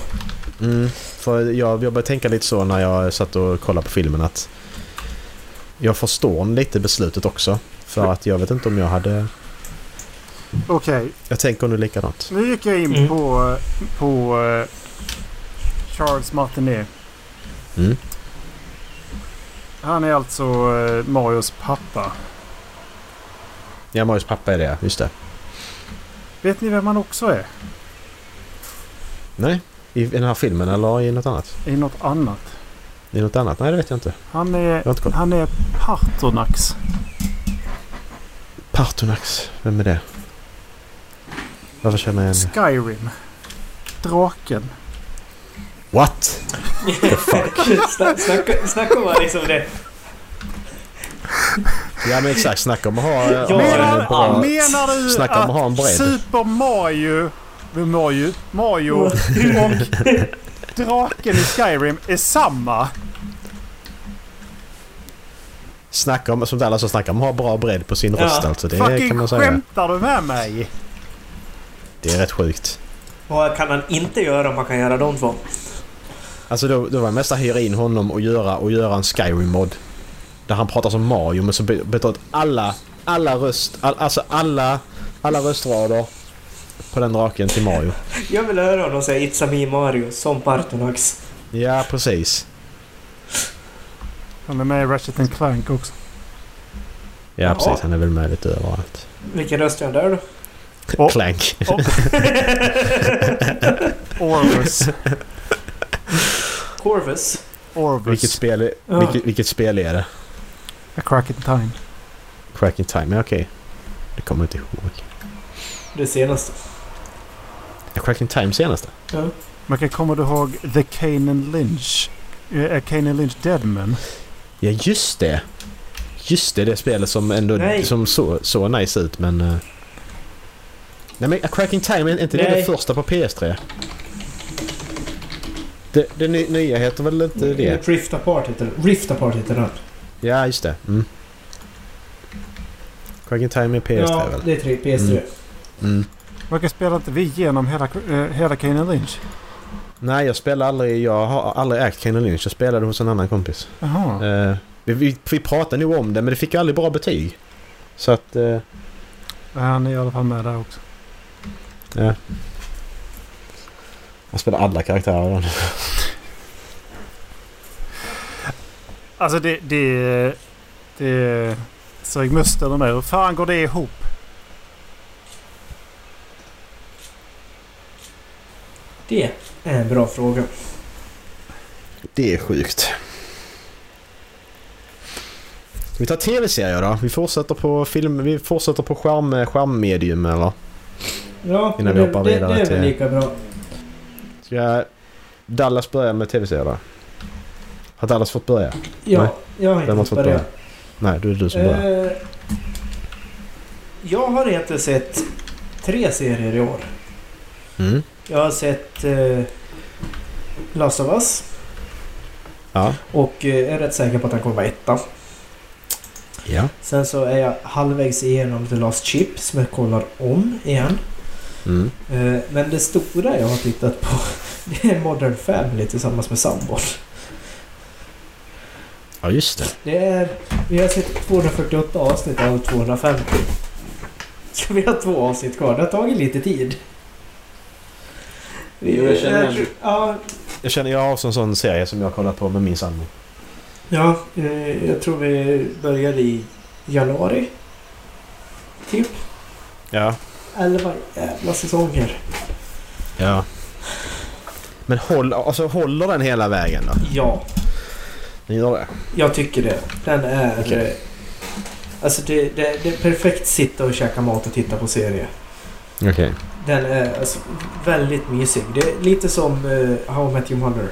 Mm, för jag, jag började tänka lite så när jag satt och kollade på filmen att jag förstår lite beslutet också. För att jag vet inte om jag hade... Okej, Jag tänker nu likadant. nu gick jag in Mm. på, på eh, Charles Martinet. Mm. Han är alltså eh, Marios pappa. Ja, Marios pappa är det, just det. Vet ni vem han också är? Nej, i, i den här filmen eller i något annat? I något annat. I något annat? Nej, det vet jag inte. Han är, inte han är Partonax. Partonax, vem är det? Varför känner jag igen Skyrim. Draken. What? The fuck? Sna- Snacka, snacka om att liksom det. Ja men exakt, snacka om att ha, Ja, en menar, bra... menar du snacka om att ha en bredd. Super Mario, Mario, Mario och draken i Skyrim är samma? Snacka om, som alla som snackar om att ha bra bredd på sin Ja. röst alltså. Det Fucking kan man säga. skämtar du med mig? Det är rätt sjukt. Vad kan han inte göra om man kan göra de två? Alltså då, då var det mest att hyra in honom och göra, och göra en Skyrim-mod. Där han pratar som Mario men så be- byter ut alla, alla röst, all, alltså alla, alla röstrader på den draken till Mario. Jag vill höra honom säga It's a me Mario som Partonax. Ja, precis. Han är med i Ratchet and Clank också. Ja, precis. Han är väl med lite överallt. Vilken röst är han där då? Oh. Clank. Orvis. Corvus. Orvis. Vilket spel, vilket, vilket spel är det? A Crack in Time. Cracking Time? Ja, okej. Det kommer jag inte ihåg. Det senaste. Är Cracking Time senaste? Ja. Men kommer du ihåg The Kane Lynch? Eh, Är Kane Lynch Deadman? Ja, just det. Just det, det spelet som ändå Nej. som så, så nice ut men... eh, Nej men A Cracking Time, är inte det Nej. det första på PS3? Det, det ny- nya heter väl inte det? Rift Apart heter det. Rift Apart heter den. Ja, just det. Mm. Cracking Time är PS3 ja, väl? det är tre, PS3. Mm. Mm. Varför spelar inte vi igenom hela, eh, hela Kane Lynch? Nej, jag spelar aldrig... Jag har aldrig ägt Kane Lynch. Jag spelade hos en annan kompis. Jaha. Eh, vi, vi, vi pratade nog om det men det fick aldrig bra betyg. Så att... eh, Han är i alla fall med där också. Ja. Jag spelar alla karaktärer i den. Alltså det... Det... Det... Musten och mig. Hur fan går det ihop? Det är en bra fråga. Det är sjukt. Vi tar tv-serier då? Vi fortsätter på film... Vi fortsätter på skärm, skärmmedium eller? Ja, Innan men vi det, hoppar det, vidare det är väl till- lika bra. Ska Dallas börja med tv-serier då? Har Dallas fått börja? Ja, Nej. jag har inte fått fått börja. börja? Nej, då är det du som börjar. Eh, jag har egentligen sett tre serier i år. Mm. Jag har sett eh, Last of Us. Ja. Och eh, är rätt säker på att den kommer vara etta. Ja. Sen så är jag halvvägs igenom The Last Chip som jag kollar om igen. Mm. Eh, men det stora jag har tittat på det är Modern Family tillsammans med sambon. Ja, just det. Det är... Vi har sett 248 avsnitt av 250. Vi har två avsnitt kvar. Det har tagit lite tid. Vi, jag känner igen. tror- Ja, Jag känner jag har också en sån serie som jag har kollat på med min sambo. ja eh, jag tror vi började i januari. Typ. Ja. Elva jävla säsonger. Ja. Men håll, alltså, håller den hela vägen då? Ja, Den gör det? jag tycker det. Den är... Okej. eh, Alltså det, det, det är perfekt sitta och käka mat och titta på serie. Okej. Den är alltså väldigt mysig. Det är lite som uh, How I Met Your Mother.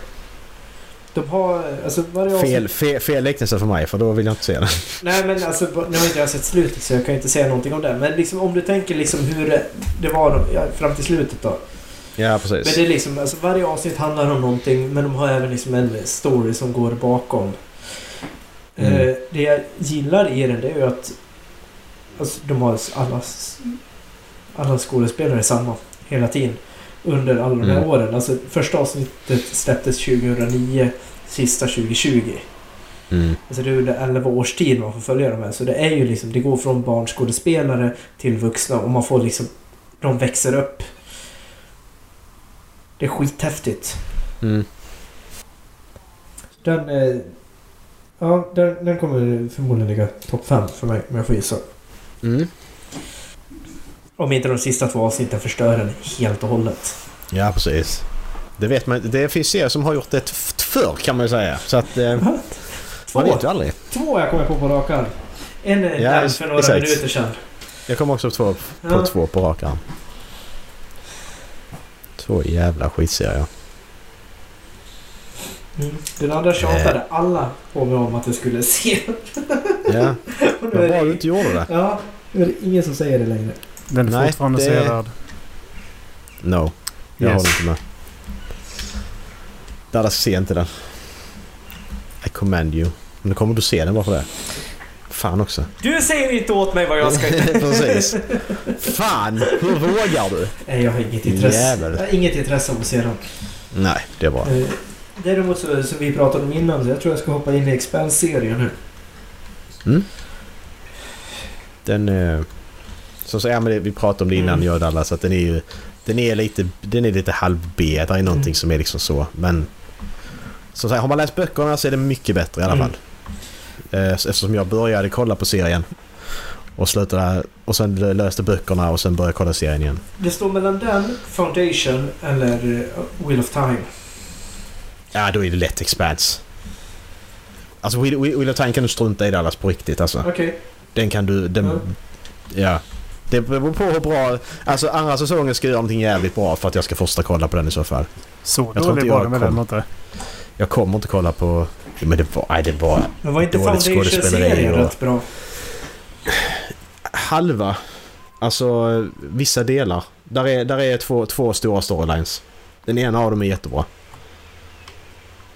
De har... Alltså varje avsnitt- Fel, fel, fel liknelse för mig för då vill jag inte se den. Nej men alltså nu har inte jag sett slutet så jag kan inte säga någonting om det. Men liksom om du tänker liksom hur det, det var fram till slutet då. Ja Men precis. det är liksom, alltså varje avsnitt handlar om någonting men de har även liksom en story som går bakom. Mm. Eh, det jag gillar i den det är ju att alltså, de har alla, alla skådespelare samma hela tiden. Under alla de här Mm. åren. Alltså första avsnittet släpptes 2009, sista 2020. Mm. Alltså det är under 11 års tid man får följa de här. Så det är ju liksom, det går från barnskådespelare till vuxna och man får liksom, de växer upp. Det är skithäftigt. Mm. Den, eh, ja, den, den kommer förmodligen ligga topp 5 för mig om jag får gissa. Mm. Om inte de sista två avsnitten förstör den helt och hållet. Ja precis. Det vet man Det finns serier som har gjort det förr kan man ju säga. Så att... Eh, Två, man vet ju aldrig. två jag kommer på på rak arm. En Ja, nämnd för några exakt. minuter sedan. Jag kommer också på två, på, Ja. två på rak arm. Två jävla skitserier. Mm. Den andra tjatade alla på mig om att jag skulle se. Ja, vad bra du inte gjorde det. Ja, nu är det ingen som säger det längre. Den är Nej, fortfarande det- sevärd. No, jag Yes. håller inte med. Dallas, se inte den. I command you. Men då kommer du se den bara för det. Fan också. Du säger inte åt mig vad jag ska Precis. Fan, hur vågar du? Nej, jag har inget intresse. Jävel. Jag har inget intresse av att se den. Nej, det är bra. Eh, Däremot så, som vi pratade om innan, så jag tror jag ska hoppa in i Expanse-serien nu. Mm. Den... Eh, som sagt, ja, men det, vi pratade om det innan Mm. jag och Dallas att den är ju... Den är lite, den är lite halv B. Det är någonting Mm. som är liksom så. Men... Som sagt, har man läst böckerna så är det mycket bättre i alla Mm. fall. Eh, eftersom jag började kolla på serien. Och slutade... Och sen löste böckerna och sen började kolla serien igen. Det står mellan den, Foundation eller eh, Wheel of Time. Ja, då är det lätt Expanse. Alltså Will, Will of Time kan du strunta i Dallas på riktigt alltså. Okej. Den kan du... Den, Ja. ja. Det beror på hur bra... Alltså andra säsongen ska göra någonting jävligt bra för att jag ska första kolla på den i så fall. Så Jag dålig inte var jag det med kom. den inte. Jag kommer inte kolla på... Men det var... Nej, det var Men var inte Dåligt skådespeleri Foundation-serien och- rätt bra? halva. Alltså vissa delar. Där är, där är två, två stora storylines. Den ena av dem är jättebra.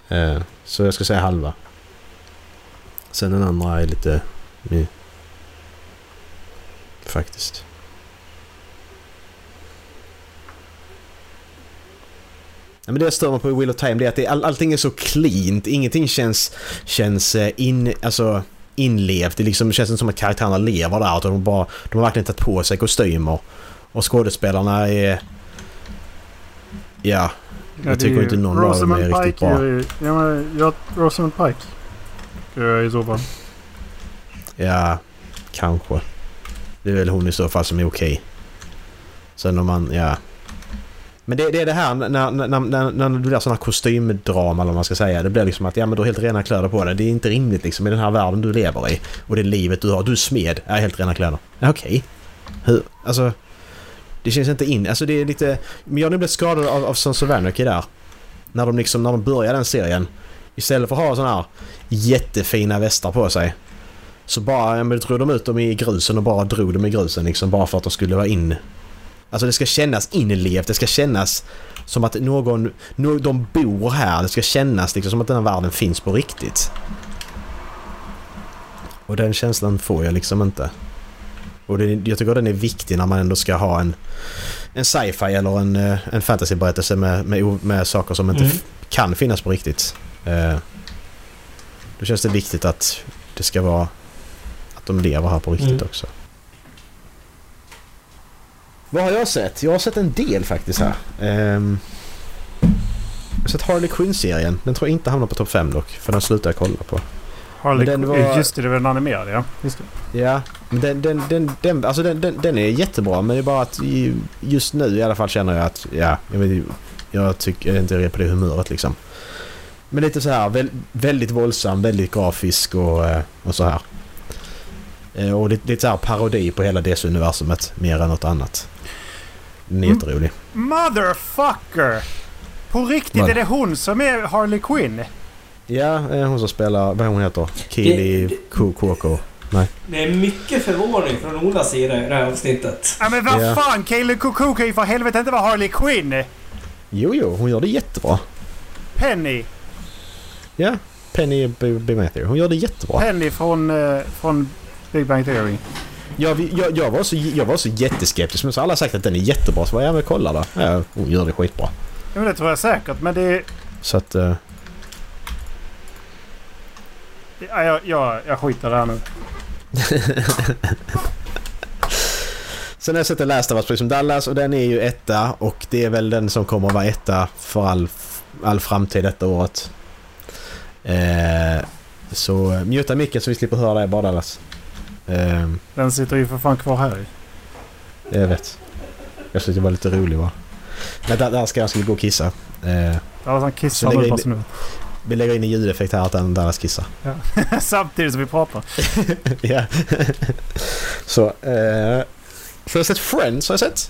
Eh, så jag ska säga halva. Sen den andra är lite... Faktiskt. Ja, men det jag stör mig på i Wheel of Time det är att det, all, allting är så cleant. Ingenting känns, känns eh, in, alltså, inlevt. Det, liksom, känns inte som att karaktärerna lever där. Utan de, bara, de har verkligen tagit på sig kostymer. Och skådespelarna är... Ja, Jag tycker det är inte någon av dem är Rosamund riktigt Pike bra. är Ja, men jag... Rosamund Pike. I så fall. ja, kanske. Det är väl hon i så fall som är okej. Sen om man, ja. Men det, det är det här när, när, när, när, det blir sådana kostymdrama eller vad man ska säga. Det blir liksom att ja men du har helt rena kläder på dig. Det är inte rimligt liksom i den här världen du lever i. Och det livet du har. Du är smed. Jag helt rena kläder. Ja, okej. Hur? Alltså. Det känns inte in. Alltså det är lite... Men jag har nu blivit skadad av, av Sons of Anarchy där. När de liksom, när de börjar den serien. Istället för att ha sådana här jättefina västar på sig. Så bara, ja, men drog de ut dem i grusen och bara drog dem i grusen liksom bara för att de skulle vara in. Alltså det ska kännas inlevt, det ska kännas som att någon, no, de bor här. Det ska kännas liksom som att den här världen finns på riktigt. Och den känslan får jag liksom inte. Och det, jag tycker den är viktig när man ändå ska ha en, en sci-fi eller en, eh, en fantasyberättelse med, med, med saker som inte Mm. kan finnas på riktigt. Eh, då känns det viktigt att det ska vara att de lever här på riktigt Mm. också. Vad har jag sett? Jag har sett en del faktiskt här. Ehm, jag har sett Harley Quinn-serien. Den tror jag inte hamnar på topp 5 dock. För den slutar jag kolla på. Harley den Quinn- var- Just det, det var den animerade ja. Just det. Ja, men den, den, den, den, alltså den, den, den är jättebra men det är bara att just nu i alla fall känner jag att ja, jag, vet, jag tycker inte jag är på det humöret liksom. Men lite så här väl, väldigt våldsam, väldigt grafisk och, eh, och så här. Eh, Och lite, lite så här parodi på hela DC-universumet mer än något annat. Den är jätterolig. Motherfucker! På riktigt är det hon som är Harley Quinn? Ja, hon som spelar, vad hon heter? Kili Det- Kokoko. Det är mycket förvåning från Olas sida i det här avsnittet. Ja men vad fan! Kaylee Cuckoo kan ju för helvete inte vara Harley Quinn! Jo, jo, hon gör det jättebra. Penny! Ja, Penny B. B. Matthew. Hon gör det jättebra. Penny från, eh, från Big Bang Theory. Jag, jag, jag, var så, jag var så jätteskeptisk men så har alla sagt att den är jättebra så var jag med kolla då. Ja, hon gör det skitbra. Ja men det tror jag säkert men det... Så att... eh, Ja, jag, jag, jag skiter där nu. Sen har jag sett The Last of Us precis som Dallas och den är ju etta och det är väl den som kommer att vara etta för all, all framtid detta året. Eh, så eh, muta micken så vi slipper höra det bara Dallas. Eh, Den sitter ju för fan kvar här i. jag vet. Jag tyckte det var lite rolig va. Men där, där ska jag skulle gå och kissa. Eh, Ja, han kissar nu så nu. vi lägger in en ljudeffekt här att den Dallas kissar. Samtidigt som vi pratar. ja. Så. Eh, så jag har sett Friends har jag sett.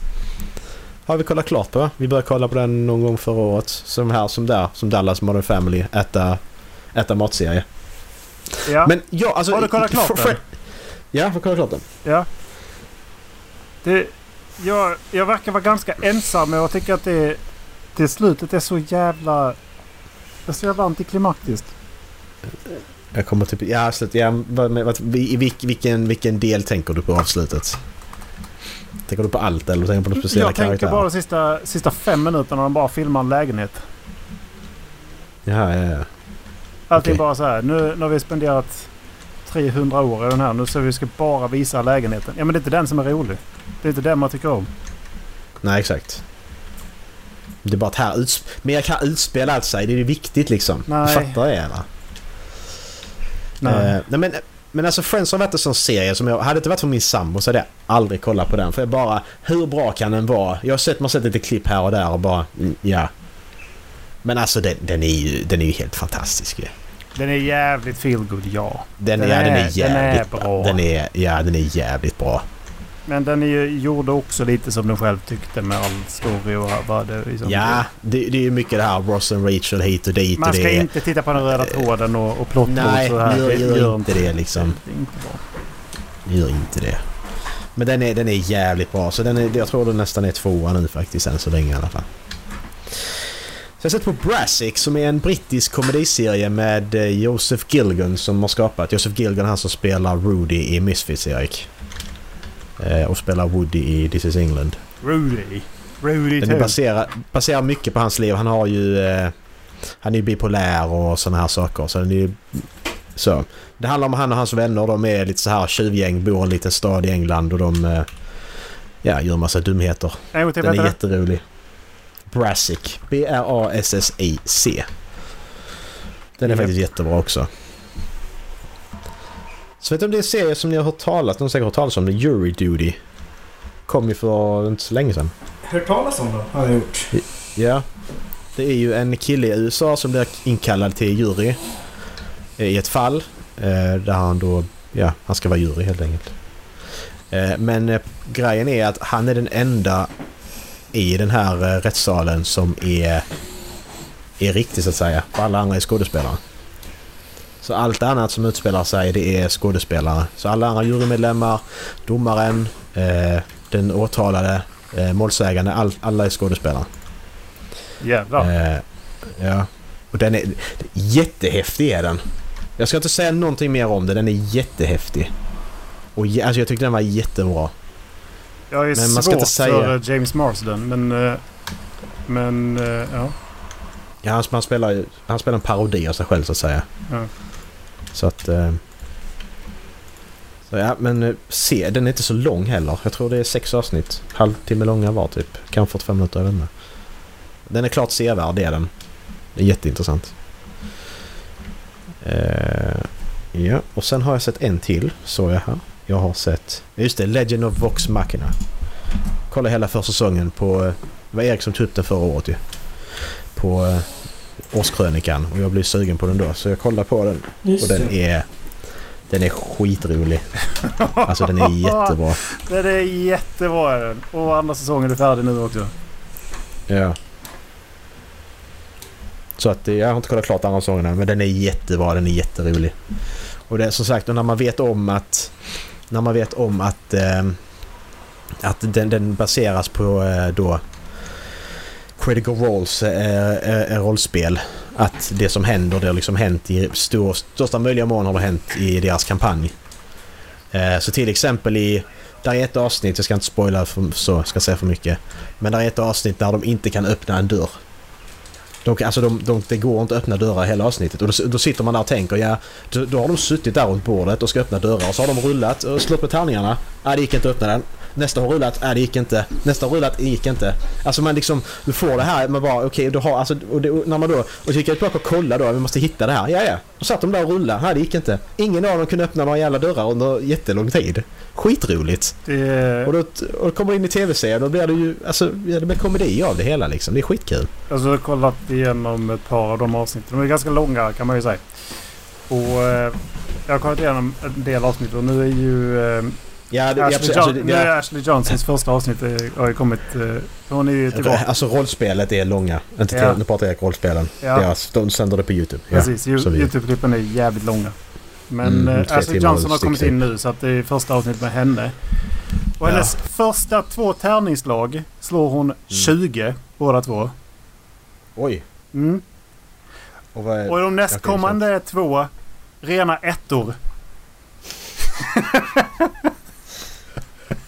Har vi kollat klart på. Vi började kolla på den någon gång förra året. Som här som där. Som Dallas Modern Family. Äta, äta matserie. Ja. Men ja alltså. Har du kollat klart? Fri- Ja, jag har kollat klart den. Ja. Det, jag, jag verkar vara ganska ensam men jag tycker att det, det slutet är så jävla... Det är så jävla antiklimaktiskt. Jag kommer typ... Ja, slut, ja vad, vad, i vilk, vilken, vilken del tänker du på avslutet? Tänker du på allt eller tänker du på några speciella Jag tänker karaktärer? bara de sista, sista fem minuterna när de bara filmar en lägenhet. Ja, ja, ja. Allting Okej. bara så här. Nu, nu har vi spenderat 300 år i den här. Nu så vi ska bara visa lägenheten. Ja men det är inte den som är rolig. Det är inte den man tycker om. Nej, exakt. Det är bara att här uts- mer kan utspela sig. Det är ju viktigt liksom. Nej. Du fattar det eller? Nej. Eh, nej men, men alltså Friends har varit en sån serie som jag... Hade det inte varit för min sambo så hade jag aldrig kollat på den. För jag bara... Hur bra kan den vara? Jag har sett, man har sett lite klipp här och där och bara... mm, Ja. Men alltså den, den, är ju, den är ju helt fantastisk ju. Den är jävligt feelgood ja. Den, Den är, den är- är den jävligt är bra. Den är, ja, den är jävligt bra. Men den är ju, gjorde också lite som den själv tyckte med all story och vad det liksom. Ja, det, det är ju mycket det här Ross och Rachel hit och dit Man ska det inte titta på den röda tråden och, och plott Nej, så här. gör, Det gör inte det liksom. Det är inte bra. Gör inte det. Men den är, den är jävligt bra. Så den är, jag tror den nästan är tvåa nu faktiskt än så länge i alla fall. Så jag har sett på Brassic som är en brittisk komediserie med eh, Joseph Gilgun som har skapat. Joseph Gilgun han som spelar Rudy i Misfits Erik. Eh, och spelar Woody i This is England. Rudy. Rudy Den baserad, baserar mycket på hans liv. Han har ju... Eh, han är ju bipolär och sådana här saker. Så den är ju... Så. Det handlar om han och hans vänner. De är lite så här tjuvgäng, bor i en liten stad i England och de... Eh, ja, gör massa dumheter. Till. Den är jätterolig. Brassic. B-R-A-S-S-I-C. Den är faktiskt jättebra också. Så vet du om det är en serie som ni har hört talas om? Har säkert hört talas om. Jury Duty. Kom ju för inte så länge sedan. Hört talas om det har jag gjort. Ja. Det är ju en kille i USA som blir inkallad till jury eh, i ett fall. eh, Där han då, ja, han ska vara jury helt enkelt. Eh, Men grejen är att han är den enda i den här eh, rättssalen som är, är riktig så att säga. För alla andra är skådespelare. Så allt annat som utspelar sig det är skådespelare. Så alla andra jurymedlemmar, domaren, eh, den åtalade, eh, målsägande, all, alla är skådespelare. Jävlar. Eh, ja. Och den är... Jättehäftig är den. Jag ska inte säga någonting mer om den. Den är jättehäftig. Och alltså jag tyckte den var jättebra. Jag är men man ska inte säga- för eh, James Marsden men... eh, Men eh, ja. Ja, han, han, spelar, ju- han spelar en parodi av sig själv så att säga. Ja. Så att... Så ja, men se, den är inte så lång heller. Jag tror det är sex avsnitt. Halvtimme långa var typ. Kanske 45 minuter, jag vet inte. Den är klart sevärd, det är den. Det är jätteintressant. Eh, ja, och sen har jag sett en till, såg jag här. Jag har sett, just det, Legend of Vox Machina. Kolla hela första säsongen på, eh, det var Erik som tog upp den förra året ju. På eh, årskrönikan och jag blev sugen på den då så jag kollade på den Just och den är... Den är skitrolig. Alltså den är jättebra. Den är jättebra är den. Och andra säsongen är färdig nu också. Ja. Så att eh, jag har inte kollat klart andra säsongen men den är jättebra. Den är jätterolig. Och det är som sagt, och när man vet om att... När man vet om att... Eh, att den, den baseras på eh, då... Critical Roles är, är, är rollspel. Att det som händer, det har liksom hänt i stor, största möjliga mån har det hänt i deras kampanj. Eh, så till exempel i... Där är ett avsnitt, jag ska inte spoila för, så, ska säga för mycket. Men där är ett avsnitt där de inte kan öppna en dörr. De, alltså de, de, det går inte att öppna dörrar hela avsnittet. Och då, då sitter man där och tänker, ja, då, då har de suttit där runt bordet och ska öppna dörrar. Och så har de rullat och slått med tärningarna. Nej, det gick inte att öppna den. Nästa har rullat, nej det gick inte. Nästa har rullat, det gick inte. Alltså man liksom, du får det här, man bara okej, du har alltså, och det, och när man då, och så gick jag tillbaka och kollade då, vi måste hitta det här. Ja, ja. Och satt de där och rullade, nej det gick inte. Ingen av dem kunde öppna några jävla dörrar under jättelång tid. Skitroligt. Det Och då, och då kommer du in i tv-serien då blir det ju, alltså, det blir komedi av det hela liksom. Det är skitkul. alltså, jag igenom ett par av de avsnitten. De är ganska långa kan man ju säga. Och eh, jag har kollat igenom en del avsnitt och nu är ju eh, Ja, det, ja, Ashley, precis, John, alltså, det, är Ashley Johnsons första avsnitt eh, har ju kommit. Eh, hon är ju tillbaka. alltså rollspelet är långa. Inte Ja. nu pratar jag rollspelen. Ja. Deras, de sänder det på YouTube. Ja. Precis, Youtube-klippen är jävligt långa. Men Mm, eh, Ashley Johnson har kommit in nu så att det är första avsnittet med henne. Och Ja. hennes första två tärningslag slår hon 20 båda två. Oj. Mm. Och vad är, Och de nästkommande två rena ettor.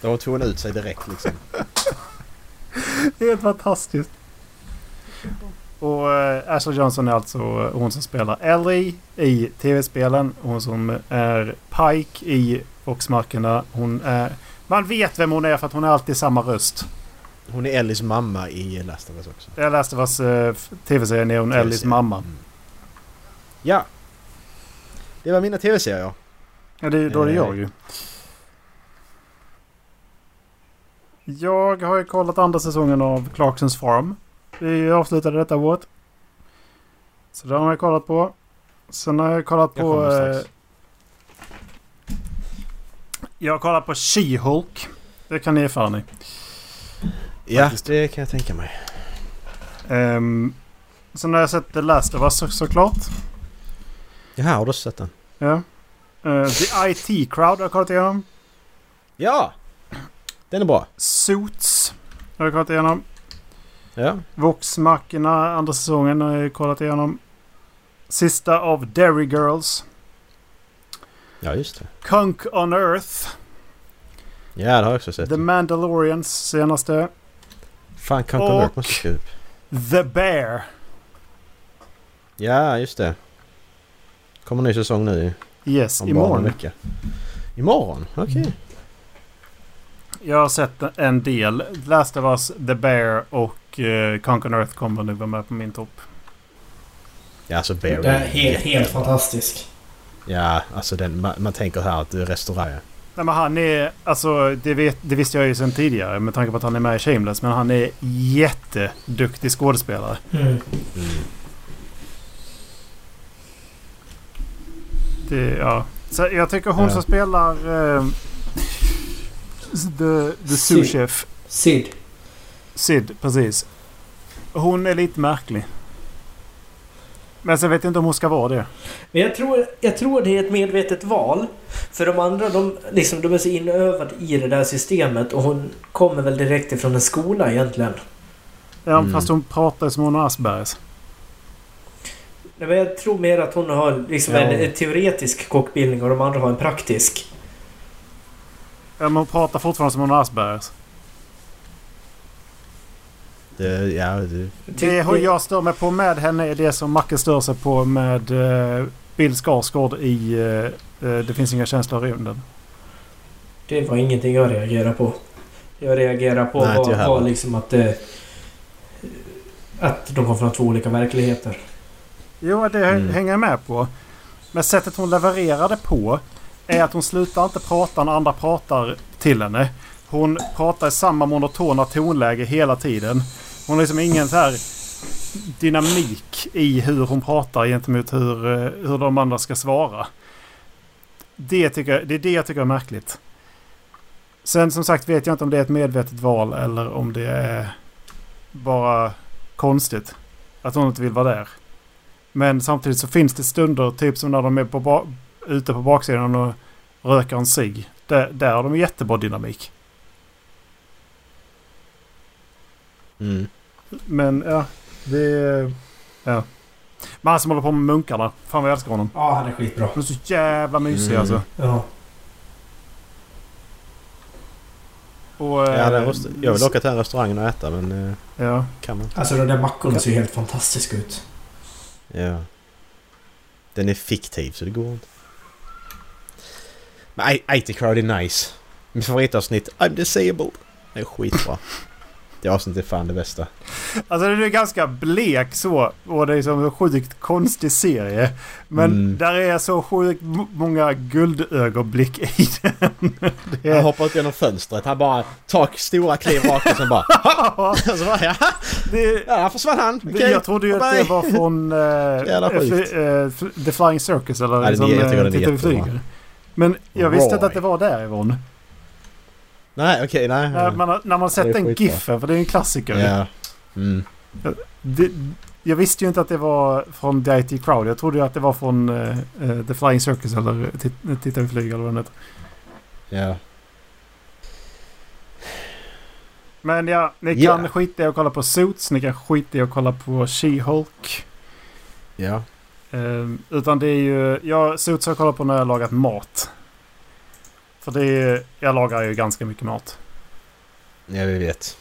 de tog hon ut sig direkt liksom. Helt fantastiskt. Och eh, Ashley Johnson är alltså eh, hon som spelar Ellie i tv-spelen. Hon som är Pike i Voxmarkerna. Hon är... Man vet vem hon är för att hon är alltid samma röst. Hon är Ellies mamma i Last of Us också. Jag läste vars uh, tv-serien är hon Ellies TV-serien. mamma. Mm. Ja. Det var mina tv-serier. Ja, det, då är det Eh. jag ju. Jag har ju kollat andra säsongen av Clarksons Farm. Vi avslutade detta året. Så det har jag kollat på. Sen har jag kollat Jag på... eh, jag har kollat på She-Hulk. Det kan ni erfara ni. Ja, faktiskt. det kan jag tänka mig. Um, sen har jag sett The Last of Us så, såklart. Jaha, har du sett den? Ja. Eh, The IT Crowd har jag kollat igenom. Ja! Den är bra. Suits har jag kollat igenom. Ja. Voxmackorna andra säsongen har jag kollat igenom. Sista av Derry Girls. Ja, just det. Kunk on Earth. Ja, det har jag också sett. The Mandalorians senaste. Fan, Conquer Och- Work måste skriva upp. The Bear. Ja, just det. Kommer en ny säsong nu Yes, om bara en imorgon. vecka. Imorgon? Okej. Jag har sett en del. Last of Us, The Bear och uh, on Earth kommer nu vara med på min topp. Ja, alltså Bear Det är helt, helt fantastisk. Ja, alltså den, man, man tänker här att det är restaurang. Nej men han är, alltså det, vet, det visste jag ju sedan tidigare med tanke på att han är med i Shameless. Men han är jätteduktig skådespelare. Mm. Mm. Det, ja. Så jag tycker hon Ja. som spelar eh, The, the Sid. Sous Chef. Sid. Sid, precis. Hon är lite märklig. Men sen vet jag inte om hon ska vara det. Men jag tror, jag tror det är ett medvetet val. För de andra, de, liksom, de är så inövade i det där systemet och hon kommer väl direkt ifrån en skola egentligen. Ja, Mm. Fast hon pratar som hon har Aspergers. Nej, men jag tror mer att hon har liksom Ja. en, en teoretisk kockbildning och de andra har en praktisk. Ja, men hon pratar fortfarande som hon har Aspergers. Det, ja, det, Det har jag stör mig på med henne är det som Macke stör sig på med eh, Bill Skarsgård i eh, eh, Det finns inga känslor i rymden. Det var ingenting jag reagerade på. Jag reagerade på Nej, var, var liksom att det... Att de kom från två olika verkligheter. Jo, det Mm. hänger jag med på. Men sättet hon levererar det på är att hon slutar inte prata när andra pratar till henne. Hon pratar i samma monotona tonläge hela tiden. Hon har liksom ingen så här dynamik i hur hon pratar gentemot hur, eh, hur de andra ska svara. Det, tycker jag, det är det jag tycker är märkligt. Sen som sagt vet jag inte om det är ett medvetet val eller om det är bara konstigt. Att hon inte vill vara där. Men samtidigt så finns det stunder, typ som när de är på ute på baksidan och röker en cigg. Där, där har de jättebra dynamik. Mm. Men ja, det... Ja. Men han som håller på med munkarna. Fan vad jag älskar honom. Ja, han är skitbra. Han är så jävla mysig Mm. alltså. Ja. Och, Ja, eh, den rest- jag vill åka till den restaurangen och äta men eh, Ja. kan man inte. Alltså de där mackorna ser ju helt fantastiska ut. Ja. Den är fiktiv så det går inte. Men IT Crowd är nice. Mitt favoritavsnitt, I'm disabled. Det är skitbra. Det avsnittet är fan det bästa. Alltså den är ganska blek så. Och det är som en sjukt konstig serie. Men Mm. där är så sjukt många guldögonblick i den. Det Han hoppar ut genom fönstret. Han bara tar stora kliv rakt och sen bara... och så bara ja, det, ja, där försvann han. Okej. jag trodde ju att det var från uh, sjukt. The Flying Circus eller Ja, den är- eh, den är jättebra. Men jag visste inte Roy. att det var därifrån. Nej okej, nej. När man, när man sett det den giffen, för det är en klassiker. Ja. Mm. Det, jag visste ju inte att det var från The IT Crowd. Jag trodde ju att det var från eh, eh, The Flying Circus eller Tit- Titta vi flyger eller vad heter. Ja. Men ja, ni kan skita i att kolla på Suits. Ni kan skita i att kolla på She-Hulk. Ja. Eh, utan det är ju... Ja, Suits har jag kollat på när jag har lagat mat. För det är... Jag lagar ju ganska mycket mat. Ja, vi vet.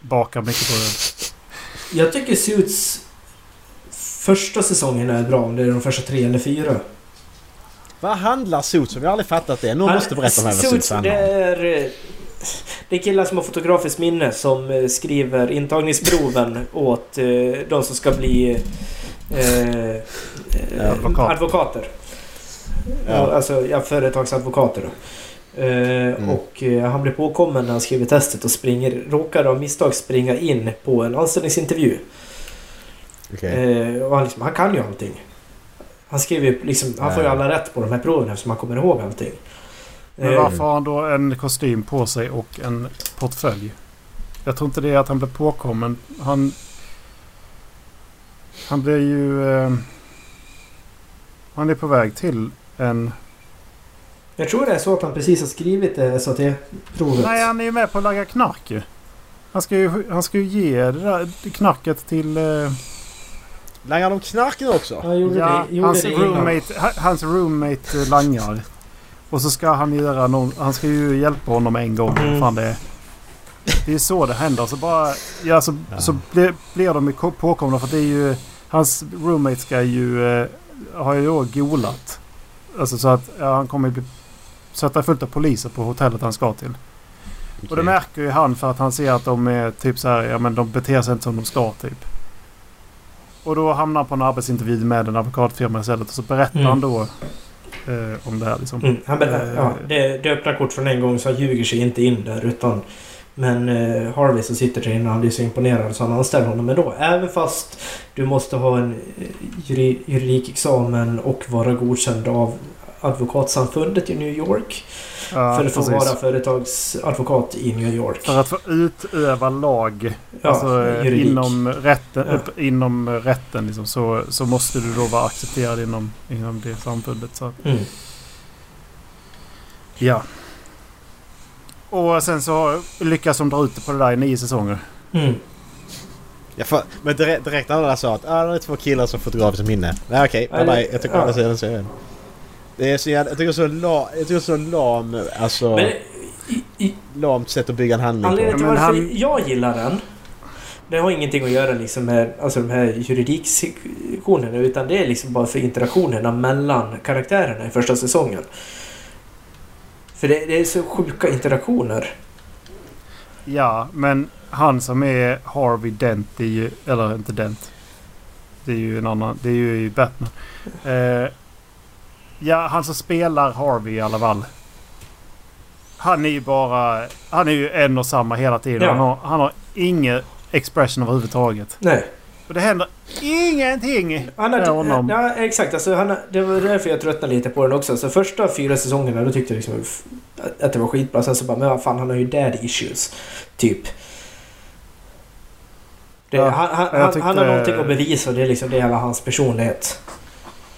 Bakar mycket på det. Jag tycker Suits första säsongen är bra. Om det är de första tre eller fyra. Vad handlar Suits om? Jag har aldrig fattat det. Någon måste berätta om vad Suits Suits, det handlar om. är... eh, Det är killar som har fotografiskt minne som eh, skriver intagningsproven åt eh, de som ska bli eh, eh, Advokat. advokater. Ja. Alltså ja, företagsadvokater. Då. Eh, Mm. Och eh, han blir påkommen när han skriver testet och springer, råkar av misstag springa in på en anställningsintervju. Okej. Eh, och han, liksom, han kan ju allting. Han skriver ju liksom, han får ju alla rätt på de här proven eftersom han kommer ihåg allting. Men varför har han då en kostym på sig och en portfölj? Jag tror inte det är att han blev påkommen. Han... Han blir ju... Eh, han är på väg till en... Jag tror det är så att han precis har skrivit det SAT-provet. Nej, han är ju med på att laga knark ju. Han ska ju, han ska ju ge det där knarket till... Eh, Langar de knark nu också? Han gjorde ja, det, gjorde hans, roommate, ha- hans roommate eh, langar. Och så ska han göra någon... Han ska ju hjälpa honom en gång. Mm. Fan det är. Det är så det händer. Så bara... Ja, så, Ja. så blir, blir de påkomna för det är ju... Hans roommate ska ju... Har ju då golat. Alltså så att ja, han kommer ju bli... Är fullt av poliser på hotellet han ska till. Och det märker ju han för att han ser att de är typ så här, ja men de beter sig inte som de ska typ. Och då hamnar han på en arbetsintervju med en advokatfirma istället och så berättar Mm. han då eh, om det här liksom. Mm, han berättar, Eh, ja, det, det öppnar kort från en gång så han ljuger sig inte in där utan men eh, Harvey som sitter där inne han blir så imponerad så han anställer honom ändå. Även fast du måste ha en eh, juri, juridikexamen och vara godkänd av advokatsamfundet i New York. Ja, för att få precis. vara företagsadvokat i New York. För att få utöva lag Ja, alltså, eh, inom rätten, Ja. upp, inom rätten liksom, så, så måste du då vara accepterad inom, inom det samfundet. Så. Mm. Ja. Och sen så lyckas de dra ut det på det där i nio säsonger. Mm. Ja, för, men direkt, direkt när alla sa att ah, det är två killar som fotografiskt minne. Nej okej, det- bye. Jag tycker ja. andra sidan serien. Det är så jävla, jag tycker så la, jag tycker så lam, alltså Men i, i, lamt sätt att bygga en handling Anledningen på. till men varför han- jag gillar den det har ingenting att göra liksom med alltså, de här juridiksektionerna utan det är liksom bara för interaktionerna mellan karaktärerna i första säsongen. För det, det är så sjuka interaktioner. Ja, men han som är Harvey Dent, det är ju, eller inte Dent. Det är ju en annan, det är ju Batman. Eh, ja, han som spelar Harvey i alla fall. Han är ju bara, han är ju en och samma hela tiden. Ja. Han, har, han har ingen expression överhuvudtaget. Nej. Och det händer ingenting Han med honom. ja, exakt. Alltså, han, det var därför jag tröttnade lite på den också. Så första fyra säsongerna då tyckte jag liksom att det var skitbra. Sen så bara, men vad fan han har ju daddy issues. Typ. Det, Ja, han, han, han, tyckte- han har någonting att bevisa och det är liksom det hela hans personlighet.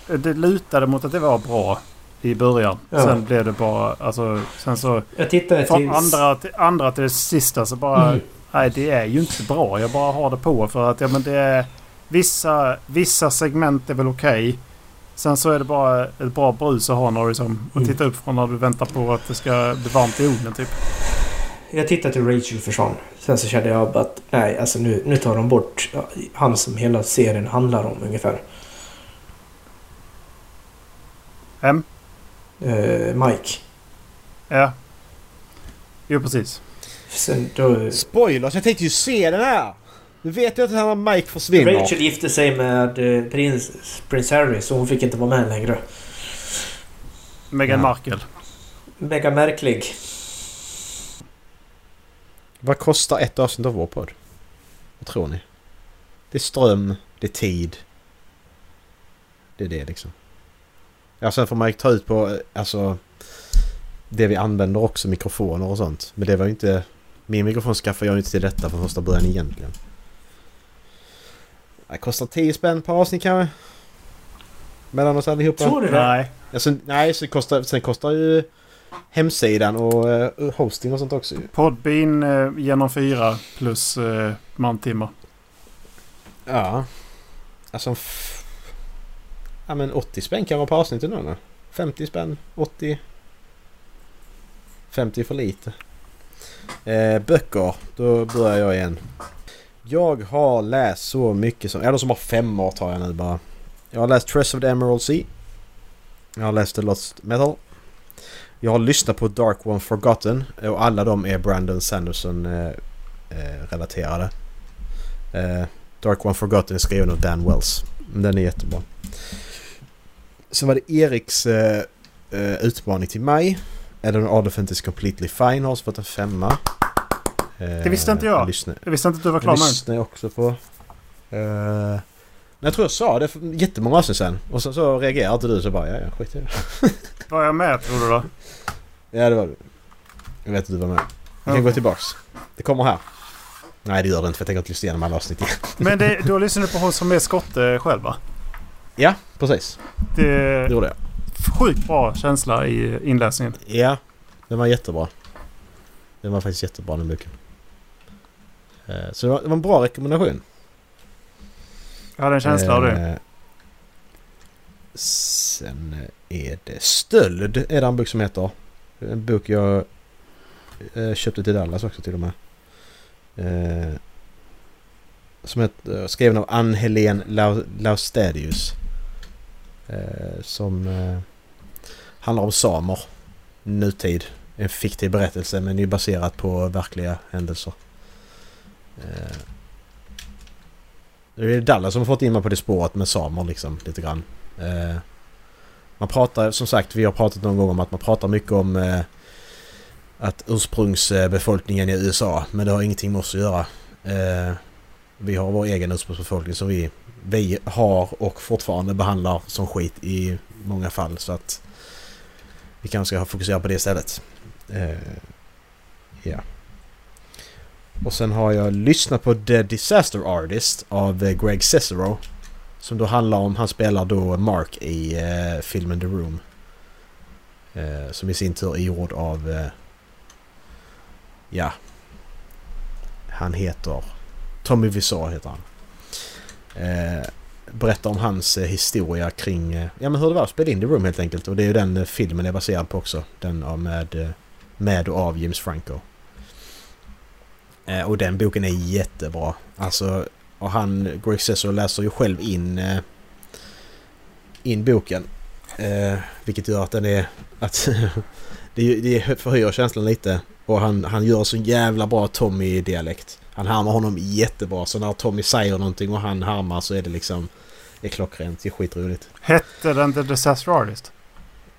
Det lutade mot att det var bra i början. Ja. Sen blev det bara, alltså, sen så... Jag tittade Från andra till, andra till det sista så bara... Mm. Nej, det är ju inte bra. Jag bara har det på för att ja, men det är... Vissa, vissa segment är väl okej. Sen så är det bara ett bra brus att ha när du liksom, att Mm. titta upp från när du väntar på att det ska bli varmt i ugnen typ. Jag tittade till Rachel försvann. Sen så kände jag att nej, alltså nu, nu tar de bort han som hela serien handlar om ungefär. M? Eh, Mike. Ja. Jo, precis. Sen då... Spoilers! Jag tänkte ju se den här! Nu vet jag att han Mike försvinner. Rachel gifte sig med eh, prins, prins Harry så hon fick inte vara med längre. Meghan Ja. Markle. Mega märklig. Vad kostar ett avsnitt av vår podd? Vad tror ni? Det är ström, det är tid. Det är det liksom. Ja, sen får man ju ta ut på eh, alltså det vi använder också, mikrofoner och sånt. Men det var ju inte... Min mikrofon skaffade jag inte till detta från första början egentligen. Det kostar 10 spänn per avsnitt kanske. Mellan oss allihopa. Tror du det? Nej. Alltså, nej, så kostar, sen kostar ju hemsidan och eh, hosting och sånt också ju. Podbean eh, genom fyra plus eh, mantimmar. Ja. Alltså... F- ja men 80 spänn kan vara på avsnittet nu då. 50 spänn, 80... 50 för lite. Eh, böcker. Då börjar jag igen. Jag har läst så mycket som... Eller som har fem år tar jag nu bara. Jag har läst Tress of the Emerald Sea. Jag har läst The Lost Metal. Jag har lyssnat på Dark One Forgotten. Eh, och alla de är Brandon Sanderson eh, eh, relaterade. Eh, Dark One Forgotten är skriven av Dan Wells. Den är jättebra. Sen var det Eriks eh, eh utmaning till mig. Eleanor Oliphant is completely fine har fått en femma. Eh, Det visste inte jag. lyssnar- Jag visste inte att du var jag klar med den. lyssnar jag också på. Eh, men jag tror jag sa det för jättemånga avsnitt sen. Och sen så reagerade inte du så bara ja, ja skit i det. Var jag med tror du då? Ja det var du. Jag vet att du var med. Vi kan gå tillbaks. Det kommer här. Nej det gör det inte för jag tänker inte lyssna igenom alla avsnitt igen. Men det, du har lyssnat på hon som är skotte själv va? Ja, precis. Det Det gjorde jag. Sjukt bra känsla i inläsningen. Ja, den var jättebra. Den var faktiskt jättebra den boken. Eh, Så det var, en bra rekommendation. Jag hade en känsla av det. Eh, Sen är det Stöld är det en bok som heter. En bok jag eh, köpte till Dallas också till och med. Eh, Som heter, skriven av Ann-Helén Lau- Laustadius. Eh, Som handlar om samer. Nutid. En fiktiv berättelse men är baserat på verkliga händelser. Eh, det är Dallas som har fått in mig på det spåret med samer liksom lite grann. Eh, man pratar som sagt, vi har pratat någon gång om att man pratar mycket om eh, att ursprungsbefolkningen i USA, men det har ingenting med oss att göra. Vi har vår egen ursprungsbefolkning som vi, vi har och fortfarande behandlar som skit i många fall så att vi kanske ska fokusera på det istället. Eh, ja. Och sen har jag lyssnat på The Disaster Artist av eh, Greg Cicero. Som då handlar om, han spelar då Mark i eh, filmen The Room. Eh, som i sin tur är gjord av... Eh, ja. Han heter... Tommy Wiseau heter han. Eh, Berättar om hans eh, historia kring... Eh, ja men hur det var att spela in The Room helt enkelt. Och det är ju den eh, filmen är baserad på också. Den med, med och av James Franco. Och den boken är jättebra. Alltså och han, Greg Cesar läser ju själv in, in boken. Vilket gör att den är... Att Det, det förhöjer känslan lite. Och han, han gör så jävla bra Tommy-dialekt. Han härmar honom jättebra. Så när Tommy säger någonting och han härmar så är det liksom... Det är klockrent. Det är skitroligt. Hette den The Disaster Artist?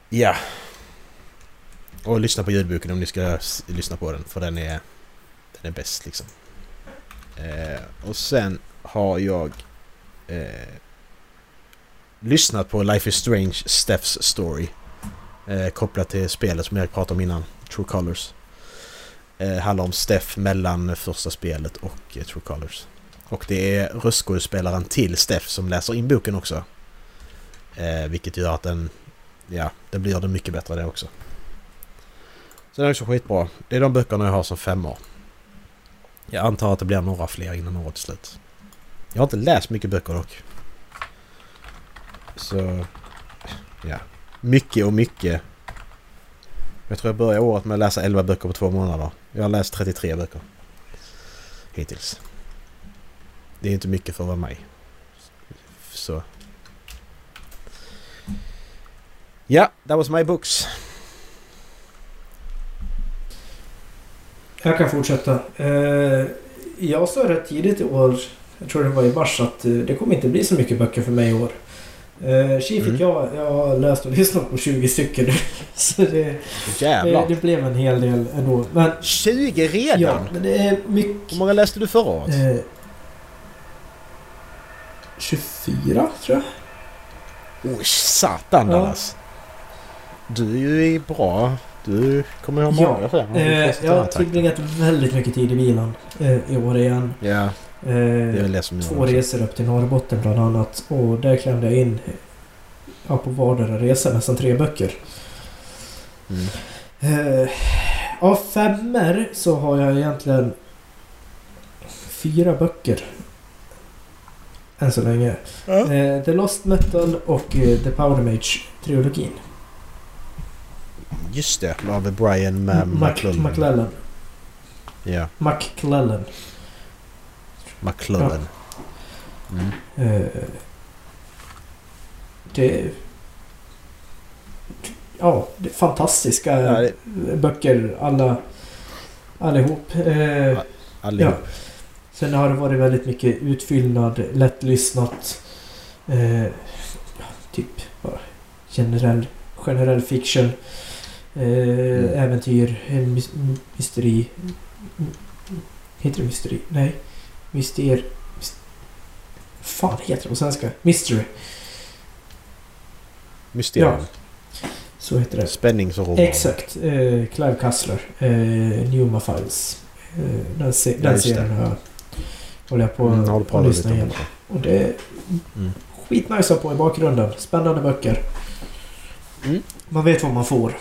Ja. Och lyssna på ljudboken om ni ska lyssna på den. För den är... Den är bäst liksom. Eh, och sen har jag... Eh, lyssnat på Life is Strange Steph's Story. Eh, kopplat till spelet som jag pratade om innan. True Colors. Eh, handlar om Steph mellan första spelet och eh, True Colors. Och det är röstskådespelaren till Steff som läser in boken också. Eh, vilket gör att den... Ja, det blir det mycket bättre det också. Så det är också skitbra. Det är de böckerna jag har som femmor. Jag antar att det blir några fler innan året är slut. Jag har inte läst mycket böcker dock. Så... Ja. Mycket och mycket. Jag tror jag börjar året med att läsa 11 böcker på två månader. Jag har läst 33 böcker. Hittills. Det är inte mycket för att vara mig. Så... Ja, that was my books. Jag kan fortsätta. Eh, jag sa rätt tidigt i år, jag tror det var i mars, att eh, det kommer inte bli så mycket böcker för mig i år. Eh, Tji fick Mm. jag, jag har läst och lyssnat på 20 stycken. Så det, det, det blev en hel del ändå. Men 20 redan? ja, men det är mycket... Hur många läste du förra året? Eh, 24 tror jag. Oj, satan Ja. Dallas. Du är ju bra. Du kommer ha Ja, många fler. Eh, jag har tillbringat väldigt mycket tid i bilen eh, i år igen. Ja, Eh, det är väl det som två det. resor upp till Norrbotten bland annat. Och där klämde jag in ja, på vardera resa nästan tre böcker. Mm. Eh, av femmer så har jag egentligen fyra böcker. Än så länge. Eh, The Lost Metal och eh, The Powder Mage-trilogin. Just det, av Brian McClellan. McClellan. Ja, McClellan. McClellan. Mm. Eh, det... Ja, det är fantastiska Ja, det, böcker alla... Allihop. Eh, allihop. Sen har det varit väldigt mycket utfyllnad, lättlyssnat. Eh, ja, typ bara generell, generell fiction. Eh, Mm. Äventyr, eh, mysteri. Heter det mysteri? Nej. Myster... Myst, fan heter det på svenska? Mystery. Mysterium. Så heter det. Spänningsroman. Exakt. Eh, Clive Cussler. Eh, Newma Files. Eh, den se- Ja, den serien har jag, håller jag på Mm, håller på lyssna om Och det är Mm. skitnice på i bakgrunden. Spännande böcker. Mm. Man vet vad man får.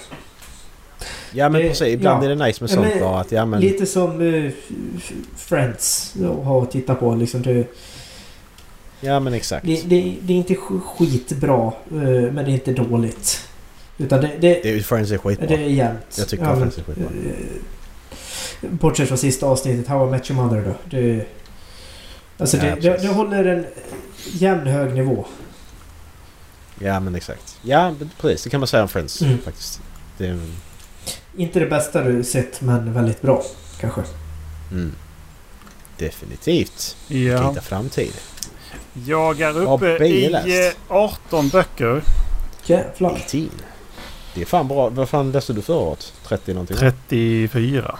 Ja men Det- precis, ibland ja. är det nice med Ja, sånt men bara att ja men... Lite som f- Friends att ha att titta på. Liksom det, Ja men exakt. det, det, det är inte sk- skitbra, eh, men det är inte dåligt. Utan det, det, Det är Friends är skitbra. det är jämnt. Jag tycker Ja, Friends är skitbra. eh, Bortsett från sista avsnittet, How I Met Your Mother då. Det, alltså Ja, det, det, det håller en jämn hög nivå. Ja men exakt. Ja precis, det kan man säga om Friends Mm. faktiskt. Det är, Inte det bästa du sett, men väldigt bra. Kanske. mm. Definitivt. Ja. Titta framtid. Jag är uppe i läst? eh, 18 böcker. Jävlar. 18. Det är fan bra. Vad fan läste du förra året? 30 någonting? 34.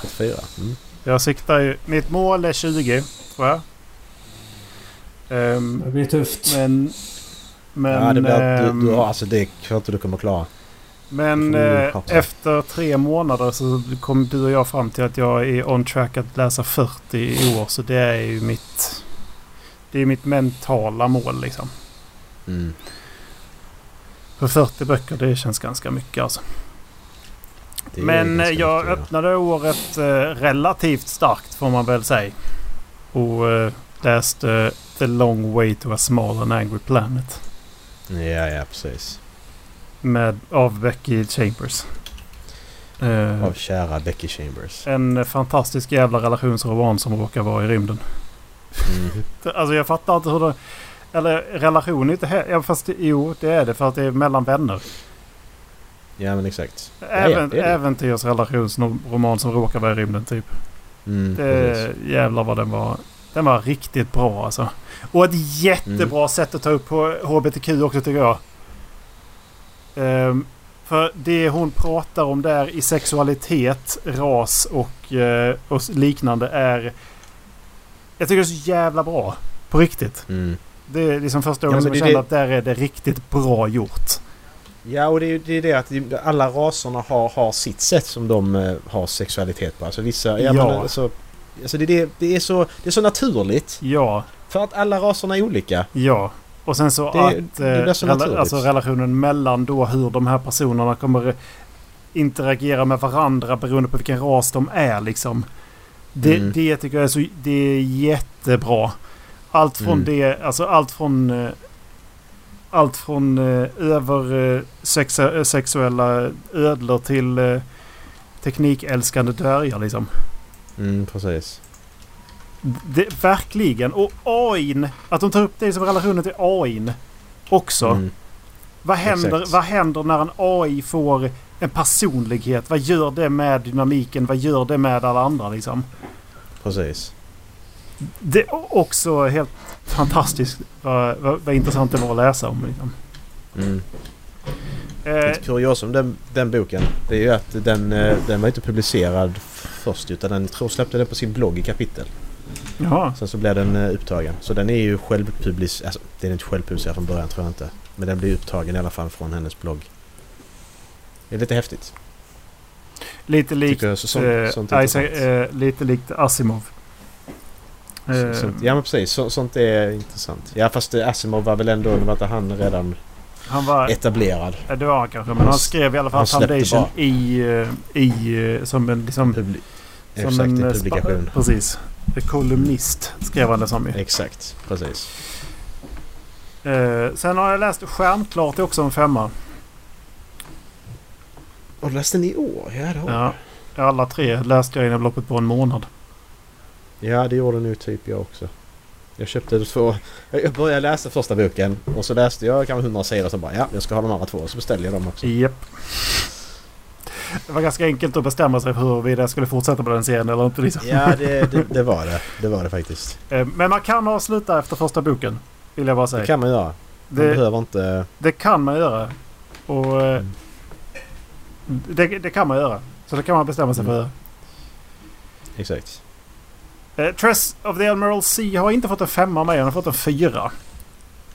34? Mm. Jag siktar ju... Mitt mål är 20, tror jag. Ehm, Det blir tufft. men... Men... ja, det blir, du, ehm, du, har- alltså det tror inte du kommer klara. Men eh, efter tre månader så kom du och jag fram till att jag är on track att läsa 40 i år. Så det är ju mitt... Det är mitt mentala mål liksom. Mm. För 40 böcker det känns ganska mycket alltså. Men eh, ganska jag mycket, ja. öppnade året eh, relativt starkt får man väl säga. Och eh, läste The Long Way to a Small and Angry Planet. Ja, ja precis. Med, av Becky Chambers. Eh, Av kära Becky Chambers. en fantastisk jävla relationsroman som råkar vara i rymden. Mm. Alltså jag fattar inte hur det... Eller relation är inte he- ja, fast det, Jo, det är det för att det är mellan vänner. Ja men exakt. Även, ja, det. Äventyrsrelationsroman som råkar vara i rymden typ. Mm, Det, jävlar vad den var. Den var riktigt bra alltså. Och ett jättebra Mm. sätt att ta upp på HBTQ också tycker jag. Ehm, för det hon pratar om där i sexualitet, ras och, eh, och liknande är... Jag tycker det är så jävla bra. På riktigt. Mm. Det är liksom första Ja, gången men som jag känner det- att där är det riktigt bra gjort. Ja och det är ju det, att alla raserna har, har sitt sätt som de eh, har sexualitet på. Alltså vissa... Ja. Men, alltså, alltså det, det, det, är så, det är så naturligt. Ja, För att alla raserna är olika. ja. Och sen så Det- att... det blir så eh, rela- alltså relationen mellan då hur de här personerna kommer interagera med varandra beroende på vilken ras de är liksom. Det, Mm. det tycker jag är så... Det är jättebra. Allt från Mm. det... Alltså allt från... Allt från eh, över eh, eh, ödlor till eh, teknikälskande dvärgar liksom. Mm, precis. Det, verkligen. Och AIn. Att de tar upp det som relationen till AIn också. Mm. Vad händer, Exakt. vad händer när en AI får en personlighet? Vad gör det med dynamiken? Vad gör det med alla andra liksom? Precis. Det är också helt fantastiskt vad, vad, vad intressant det var att läsa om. Liksom. Mm. Eh, Ett kuriosum den, den boken. Det är ju att den, eh, den var inte publicerad först utan den tror släppte den på sin blogg i kapitel. ja, Sen så blev den eh, upptagen. Så den är ju självpublicerad. Alltså den är inte självpublicerad från början tror jag inte. Men den blir upptagen i alla fall från hennes blogg. Det är lite häftigt. lite likt, jag. Så, sånt, eh, sånt Isaac, intressant. eh, lite likt Asimov. Eh, Så, sånt, ja men precis. Så, sånt är intressant. Ja fast eh, Asimov var väl ändå, var inte han redan han var, etablerad? eh, det var han kanske, men han skrev i alla fall Foundation i, eh, i eh, som en liksom... Publi- Som Exakt, en eh, publikation. Precis. Kolumnist skrev han det som ju. Exakt, precis. Eh, sen har jag läst Stjärnklart, det är också en femma. Och du läste den i år? Ja det har Ja. Alla tre läste jag inom loppet på en månad. Ja, det gjorde nu typ jag också. Jag köpte två... Jag började läsa första boken och så läste jag kanske hundra sidor och så bara ja, jag ska ha de andra två. Så beställde jag dem också. Japp. Det var ganska enkelt att bestämma sig för huruvida jag skulle fortsätta på den serien eller inte. Liksom. Ja, det, det, det var det. Det var det faktiskt. Eh, Men man kan avsluta efter första boken. Vill jag bara Det säga. kan man göra. Man Det, behöver inte... det kan man göra. Och eh, Mm. det, det kan man göra. Så det kan man bestämma sig Mm. för. Exakt. Eh, Tress of the Admiral Sea har inte fått en femma av mig. Den har fått en fyra.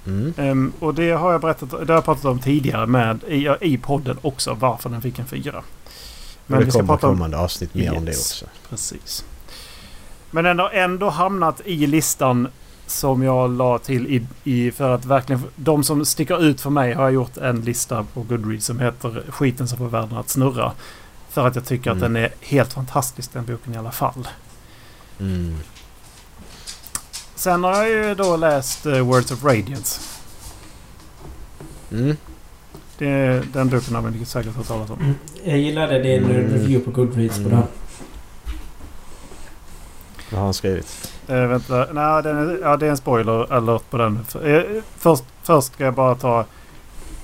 Mm. Ehm, och det har jag berättat, det har jag pratat om tidigare med i, i podden också. Varför den fick en fyra. Men det vi ska kommer prata om- kommande avsnitt mer om det Yes. också. Precis. Men den har ändå hamnat i listan som jag la till i, i för att verkligen... De som sticker ut för mig har jag gjort en lista på Goodreads som heter Skiten som får världen att snurra. För att jag tycker att Mm. den är helt fantastisk den boken i alla fall. Mm. Sen har jag ju då läst eh, Words of Radiance. Mm. Det, den boken har man säkert hört talas om. Jag gillade din Mm. review på Goodreads på Mm. den. Vad har han skrivit? Eh, vänta, nej, den är, ja, det är en spoiler alert på den. Eh, först, först ska jag bara ta...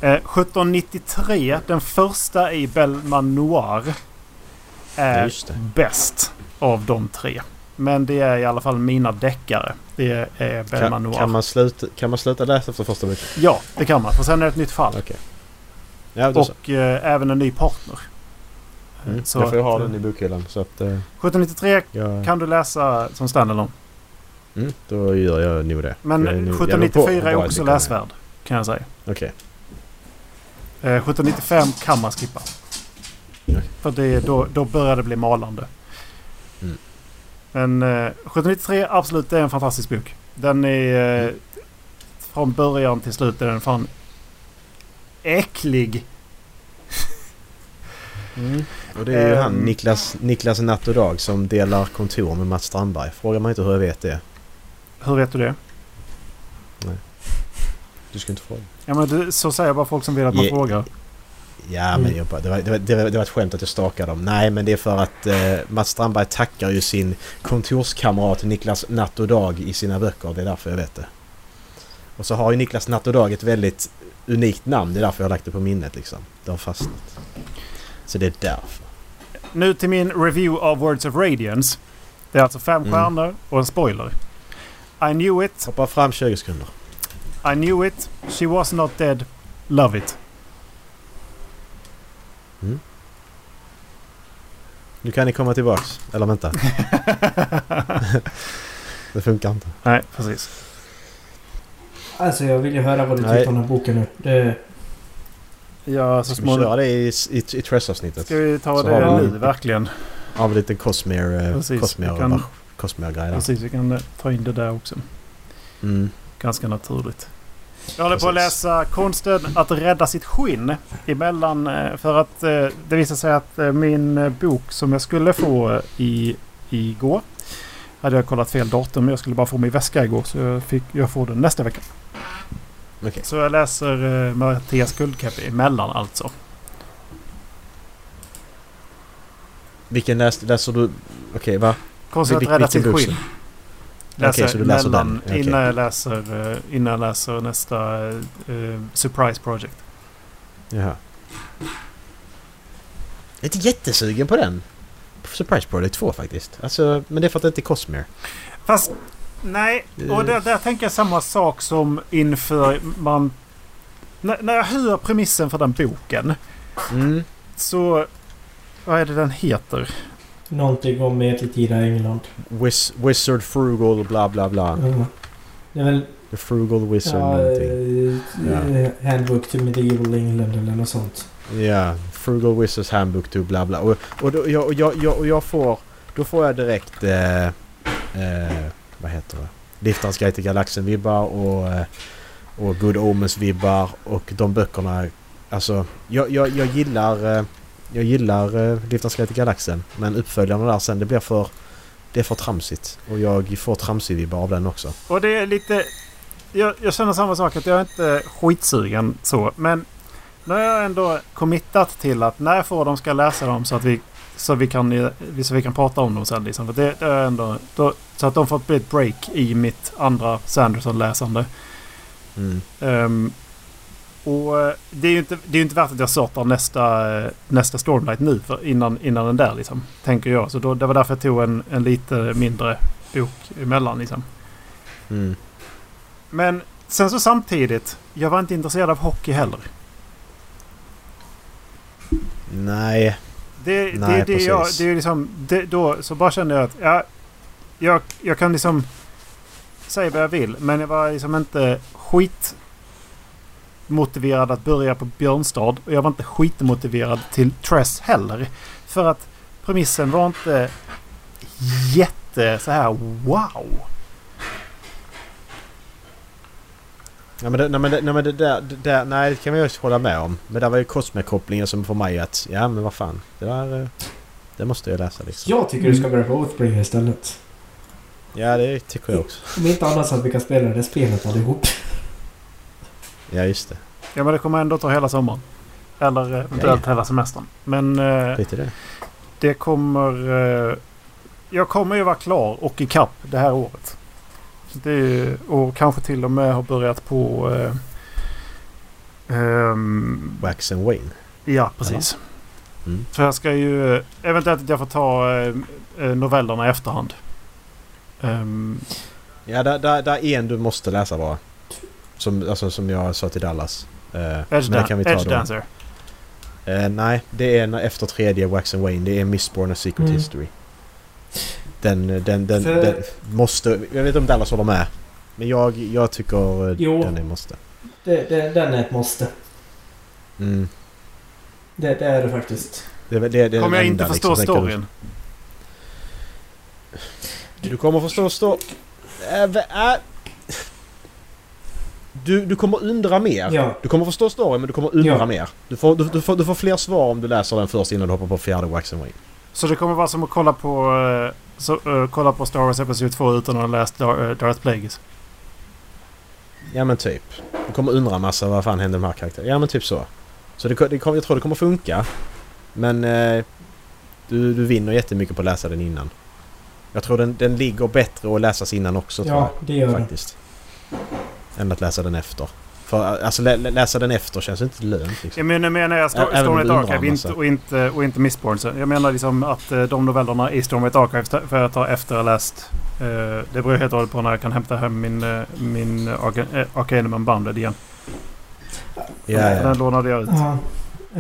Eh, 1793, den första i Bellman Noir, är bäst av de tre. Men det är i alla fall mina deckare. Det är Bellman Kan, Noir. kan, man sluta, kan man sluta läsa efter första boken? Ja, det kan man. För sen är det ett nytt fall. Okej. Ja. Och eh, även en ny partner. Eh, Mm. så jag får ju ha den i eh, bokhyllan så att... Eh, 1793 jag, kan du läsa som standalone. mm, då gör jag nog det. Men nog- jag är nog på- 1794 är också läsvärd. Kan jag säga. Okej. Eh, 1795 kan man skippa. Okej. För det, då, då börjar det bli malande. Mm. Men eh, 1793 absolut, det är en fantastisk bok. Den är... Eh, från början till slut är den fan äcklig. Och det är ju Ehm. han Niklas, Niklas Natt och Dag som delar kontor med Mats Strandberg. Frågar man inte hur jag vet det. Hur vet du det? Du ska inte fråga. Ja, men det, så säger bara folk som vill att man Ge- frågar. Ja Mm. men jag bara, det, var, det, var, det, var, det var ett skämt att jag stakade dem. Nej men det är för att eh, Mats Strandberg tackar ju sin kontorskamrat Niklas Natt och Dag i sina böcker. Det är därför jag vet det. Och så har ju Niklas Natt och Dag ett väldigt unikt namn. Det är därför jag har lagt det på minnet liksom. Det har fastnat. Så det är därför. Nu till min review av Words of Radiance. Det är alltså fem Mm. stjärnor och en spoiler. I knew it. Hoppa fram 20 sekunder. I knew it. She was not dead. Love it. Nu kan ni komma tillbaks. Eller vänta. Det funkar inte. Nej, precis. Alltså jag vill ju höra vad du Nej. tyckte om den här boken nu. Det, Ja, så Ska vi köra småningom. det i, i, i Tress-avsnittet? Ska vi ta Så det nu verkligen? Har vi lite Cosmere, eh, Precis, Cosmere, kan- Cosmere grejer. Precis, vi kan eh, ta in det där också. Mm. Ganska naturligt. Jag håller på att läsa Konsten att rädda sitt skinn. Emellan eh, för att eh, det visar sig att eh, min bok som jag skulle få i, igår. Hade jag kollat fel datum. Jag skulle bara få min väska igår. Så jag, fick, jag får den nästa vecka. Okej. Så jag läser Mattias Guldkepp emellan alltså. Vilken läste, läser du? Okej, va? Konsten att rädda sitt skinn. Läser så du läser emellan den? Okej. innan, jag läser, eh, innan jag läser nästa eh, Surprise Project. Jaha. Jag är inte jättesugen på den. Surprise Project 2 faktiskt. Alltså, men det är för att det inte är Cosmere. Fast nej, och där, där tänker jag samma sak som inför man... När, när jag hör premissen för den boken Mm. så... Vad är det den heter? Någonting om medeltida England. Wiz, wizard Frugal bla bla bla. Mm. Det är väl... The Frugal Wizard Ja, någonting. eh, Handbook to Medieval England eller något sånt. Ja, Frugal Wizards Handbook to bla bla. Och, och, då, jag, och, jag, jag, och jag får... Då får jag direkt... Eh, eh, vad heter det? Liftarens Guide till Galaxen-vibbar och, eh, och Good Omens-vibbar. Och de böckerna... Alltså, jag, jag, jag gillar... Jag gillar eh, Liftarens Guide till Galaxen. Men uppföljarna där sen, det blir för... Det är för tramsigt. Och jag får tramsig-vibbar av den också. Och det är lite... Jag, jag känner samma sak att jag är inte skitsugen så. Men nu har jag ändå committat till att när jag får dem ska jag läsa dem så att vi, så vi, kan, eh, så vi kan prata om dem sen. Liksom. För det, det är ändå, då, så att de får ett break i mitt andra Sanderson-läsande. Mm. Ehm, och eh, det är ju inte, det är inte värt att jag startar nästa, eh, nästa Stormlight nu för innan, innan den där liksom. Tänker jag. Så då, det var därför jag tog en, en lite mindre bok emellan liksom. Mm. Men sen så samtidigt. Jag var inte intresserad av hockey heller. Nej. Det, det, Nej, det, det, jag, precis. det är liksom, det, då så bara kände jag att ja, jag, jag kan liksom säga vad jag vill. Men jag var liksom inte skit motiverad att börja på Björnstad. Och jag var inte skitmotiverad till Tress heller. För att premissen var inte jätte så här wow. Ja, men det, nej, men det, nej, men det där, det där, nej, det kan vi ju hålla med om. Men det var ju Cosme-kopplingen som får mig att, ja men vad fan. Det där, eh, det måste jag läsa liksom. Jag tycker du ska börja på Oathbringer istället. Ja, det tycker jag också. Om inte annat så att vi kan spela det spelet allihop. Ja, just det. Ja men det kommer ändå ta hela sommaren. Eller eh, eventuellt hela semestern. Men eh, Lite det. det kommer... Eh, jag kommer ju vara klar och i kapp det här året. Det är, och kanske till och med har börjat på... Eh, ehm, Wax and Wayne. ja, precis. Mm. Så jag ska ju... Eventuellt att jag får ta eh, eh, novellerna i efterhand. Ehm, Ja, där, där, där är en du måste läsa bara. Som, alltså, som jag sa till Dallas. Eh, Edge, men kan vi ta Edge då. Dancer. Eh, nej, det är när- efter tredje Wax and Wayne. Det är Mistborn A Secret Mm. History. Den, den, den, För- den måste... Jag vet inte om Dallas håller med. Men jag, jag tycker eh, Jo. den är måste. Det, det, den är ett måste. Mm. Det, det är det faktiskt. Det, det, det Kommer jag inte enda, förstå liksom, den kan du- storyn? Du kommer förstå stå... Äh, äh. Du, du kommer undra mer. Ja. Du kommer förstå storyn men du kommer undra Ja. mer. Du får, du, du, får, du får fler svar om du läser den först innan du hoppar på fjärde Wax and Wayne. Så det kommer vara som att kolla på, eh, så, eh, kolla på Star Wars Episod 2 utan att ha läst eh, Darth Plagueis. Ja men typ. Du kommer undra massa vad fan händer med de här karaktärerna. Ja men typ så. Så det, det, jag tror det kommer funka. Men eh, du, du vinner jättemycket på att läsa den innan. Jag tror den, den ligger bättre att läsas innan också tror Ja, det gör jag. det. Än att läsa den efter. För alltså lä läsa den efter känns inte lönt. Liksom. Jag menar, menar jag Sto Även om Stormlight Archive inte, och, inte, och inte Mistborn. Så jag menar liksom att eh, de novellerna i Stormlight Archive för jag tar efter jag läst. Eh, det beror helt och hållet på när jag kan hämta hem min, eh, min Arca- Arcanum Unbounded igen. Ja, Den ja. lånade jag ut. Ja.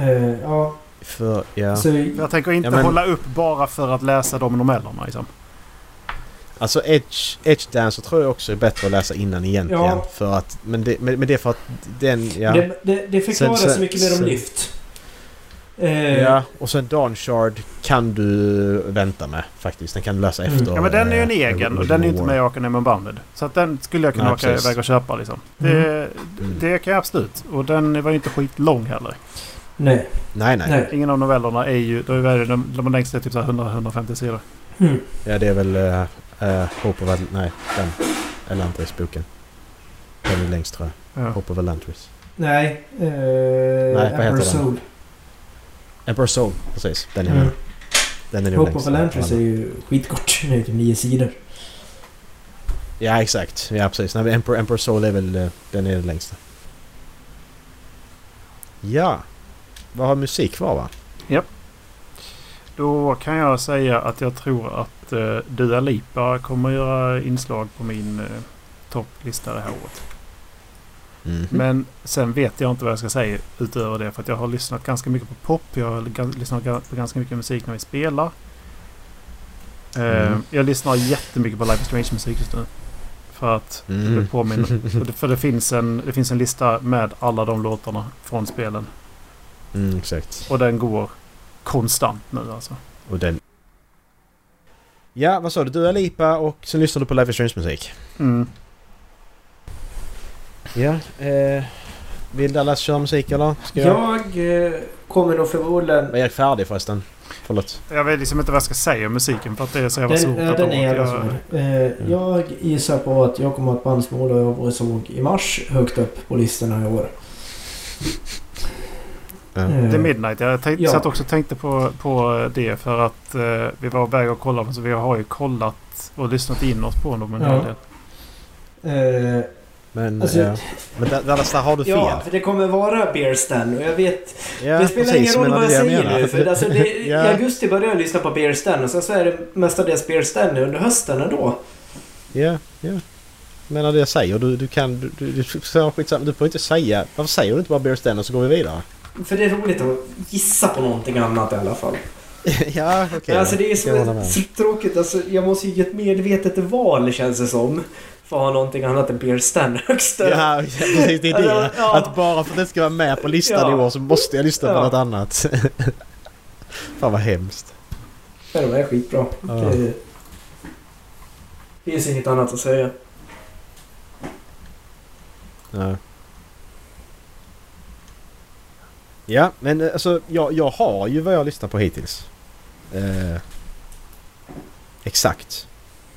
Eh, ja. För, ja. Så, Jag tänker inte Ja, men- hålla upp bara för att läsa de novellerna. Liksom. Alltså Edge, Edge Dancer tror jag också är bättre att läsa innan egentligen. Ja. För att, men, det, men, men det är för att den... Ja. det, det, det förklarar Sen- så mycket mer om lyft. Eh, Ja, och sen Dawn Shard kan du vänta med faktiskt. Den kan du läsa Mm. efter. Ja men den är ju en eh, egen och den är inte med i Arcanum Unbounded. Så att den skulle jag kunna Nej, åka precis. iväg och köpa liksom. Mm. Det, det kan jag absolut. Och den var ju inte skitlång heller. Nej. Nej, nej, Nej. Ingen av novellerna är ju... De, är, de, de längsta är typ så här 100-150 sidor. Mm. Ja, det är väl uh, uh, Hope of... Al- Nej, den. Elantris-boken. Den är längst tror jag. Ja. Hope of Elantris. Nej. Eh, vad heter Emperor den? Soul. Emperor Soul, precis. Den är Mm. Den är nog Hope längst. of Elantris är ju skitkort. Det är typ nio sidor. Ja, exakt. Ja, precis. Nej, Emperor, Emperor Soul är väl... eh, Den är den längsta. Ja. Vad har musik kvar va? Då kan jag säga att jag tror att uh, Dua Lipa kommer att göra inslag på min uh, topplista det här året. Mhm. Men sen vet jag inte vad jag ska säga utöver det. För att jag har lyssnat ganska mycket på pop. Jag har lyssnat på ganska mycket musik när vi spelar. Eh, Mm. Jag lyssnar jättemycket på Life is Strange musik just nu. För att Mm. det påminner. för det, för det, finns en, det finns en lista med alla de låtarna från spelen. Mm, exakt. Och den går konstant nu alltså. Och den... Ja, vad sa du? Dua Lipa och sen lyssnar du på Life is Strange musik. Mm. Ja. Eh, vill Dallas köra musik eller? Ska jag? Jag eh, kommer nog förmodligen... Var Erik färdig förresten? Förlåt. Jag vet liksom inte vad jag ska säga om musiken för att det är så jävla svårt Den, att den är Jag-. Eh, Jag gissar på att jag kommer att bandsmåla jag såg i mars högt upp på listorna i år. Eh, The Midnight. Jag tänk, Ja. satt också och tänkte på, på det för att eh, vi var iväg och kollade. Så vi har ju kollat och lyssnat in oss på dem en Ja. hel del. eh, Men, Alltså- ja. men Da- Dallas, där har du fel. Ja, för det kommer vara Bear Stan och jag vet... Ja, det spelar precis, ingen roll vad jag det säger nu. För alltså det, I ja, augusti började jag lyssna på Bear Stan och sen så är det mestadels Bear Stan under hösten ändå. ja, ja. Men det jag säger. Du, du kan... Du, du, du, skitsamma. du får inte säga... Varför säger du inte bara Bear och så går vi vidare? För det är roligt att gissa på någonting annat i alla fall. ja, okej. Men alltså det är så, så tråkigt. Alltså, jag måste ju ge ett medvetet val känns det som. För att ha någonting annat än Bear Stan högst upp. Ja, precis. Det är det. Alltså, ja. Att bara för att det ska vara med på listan Ja. i år så måste jag lyssna på Ja. något annat. Fan vad hemskt. Men de är skitbra. Ja. Det finns inget annat att säga. Ja. Ja, men eh, alltså jag, jag har ju vad jag lyssnat på hittills. Eh, exakt.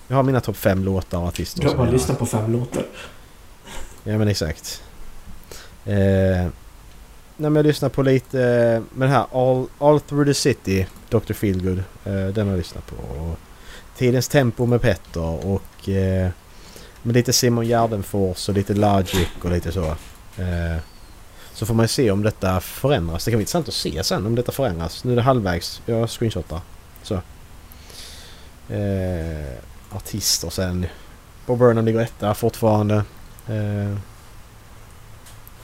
Jag har mina topp fem låtar och artister. Du har bara lyssnat på fem låtar. Ja men exakt. Eh, nej men jag lyssnar på lite eh, med det här All, All Through the City, Dr. Feelgood. Eh, den har jag lyssnat på. Och Tidens Tempo med Petter och eh, med lite Simon Gärdenfors och lite Logic och lite så. Eh, så får man ju se om detta förändras. Det kan vara intressant att se sen om detta förändras. Nu är det halvvägs. Jag screenshotar. Så. Eh, artister sen. Bob Burnham ligger etta fortfarande. Eh,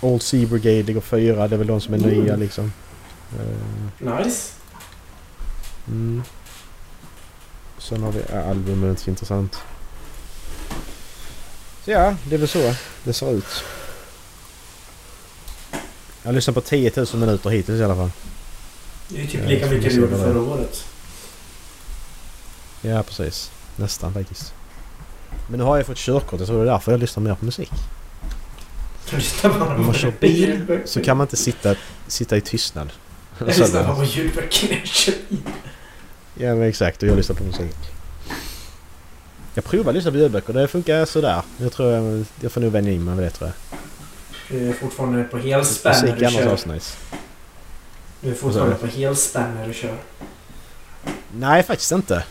Old Sea Brigade ligger fyra. Det är väl de som är nya Mm. liksom. Eh, Nice. mm. Sen har vi albumet. Intressant. Så ja, det är väl så det ser ut. Jag har lyssnat på 10 000 minuter hittills i alla fall. Det är ju typ lika får mycket du gjorde förra året. Ja, precis. Nästan faktiskt. Men nu har jag fått körkort. Jag tror det är därför jag lyssnar mer på musik. Om man kör bil. Så kan man inte sitta, sitta i tystnad. Jag lyssnar bara på ljudböcker när jag kör bil. Ja men exakt och jag lyssnar på musik. Jag provar att lyssna på ljudböcker. Det funkar sådär. Jag tror jag, jag får nog vänja in mig med det tror jag. Du är fortfarande på helspänn när du är kör. asnice. Du är fortfarande på helspänn när du kör. Nej faktiskt inte. Jag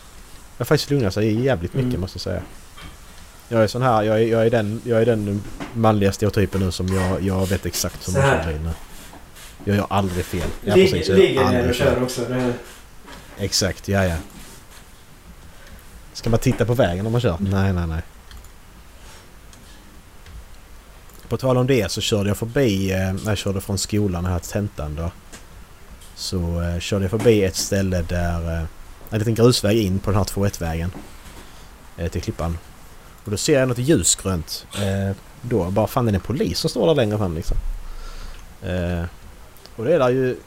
har faktiskt lugnat sig jävligt mycket Mm. måste jag säga. Jag är sån här, jag är, jag är, den, jag är den manliga stereotypen nu som jag, jag vet exakt hur man kör bil nu. Jag gör aldrig fel. Precis, jag ligger ner och kör också. Det, Exakt, ja ja. Ska man titta på vägen om man kör? Nej, nej, nej. På tal om det så körde jag förbi, eh, när jag körde från skolan här till tentan då. Så eh, körde jag förbi ett ställe där, eh, en liten grusväg in på den här 2.1-vägen. Eh, till Klippan. Och då ser jag något ljusgrönt. Eh, då bara fan det är en polis som står där längre fram liksom. Eh, och det är där ju,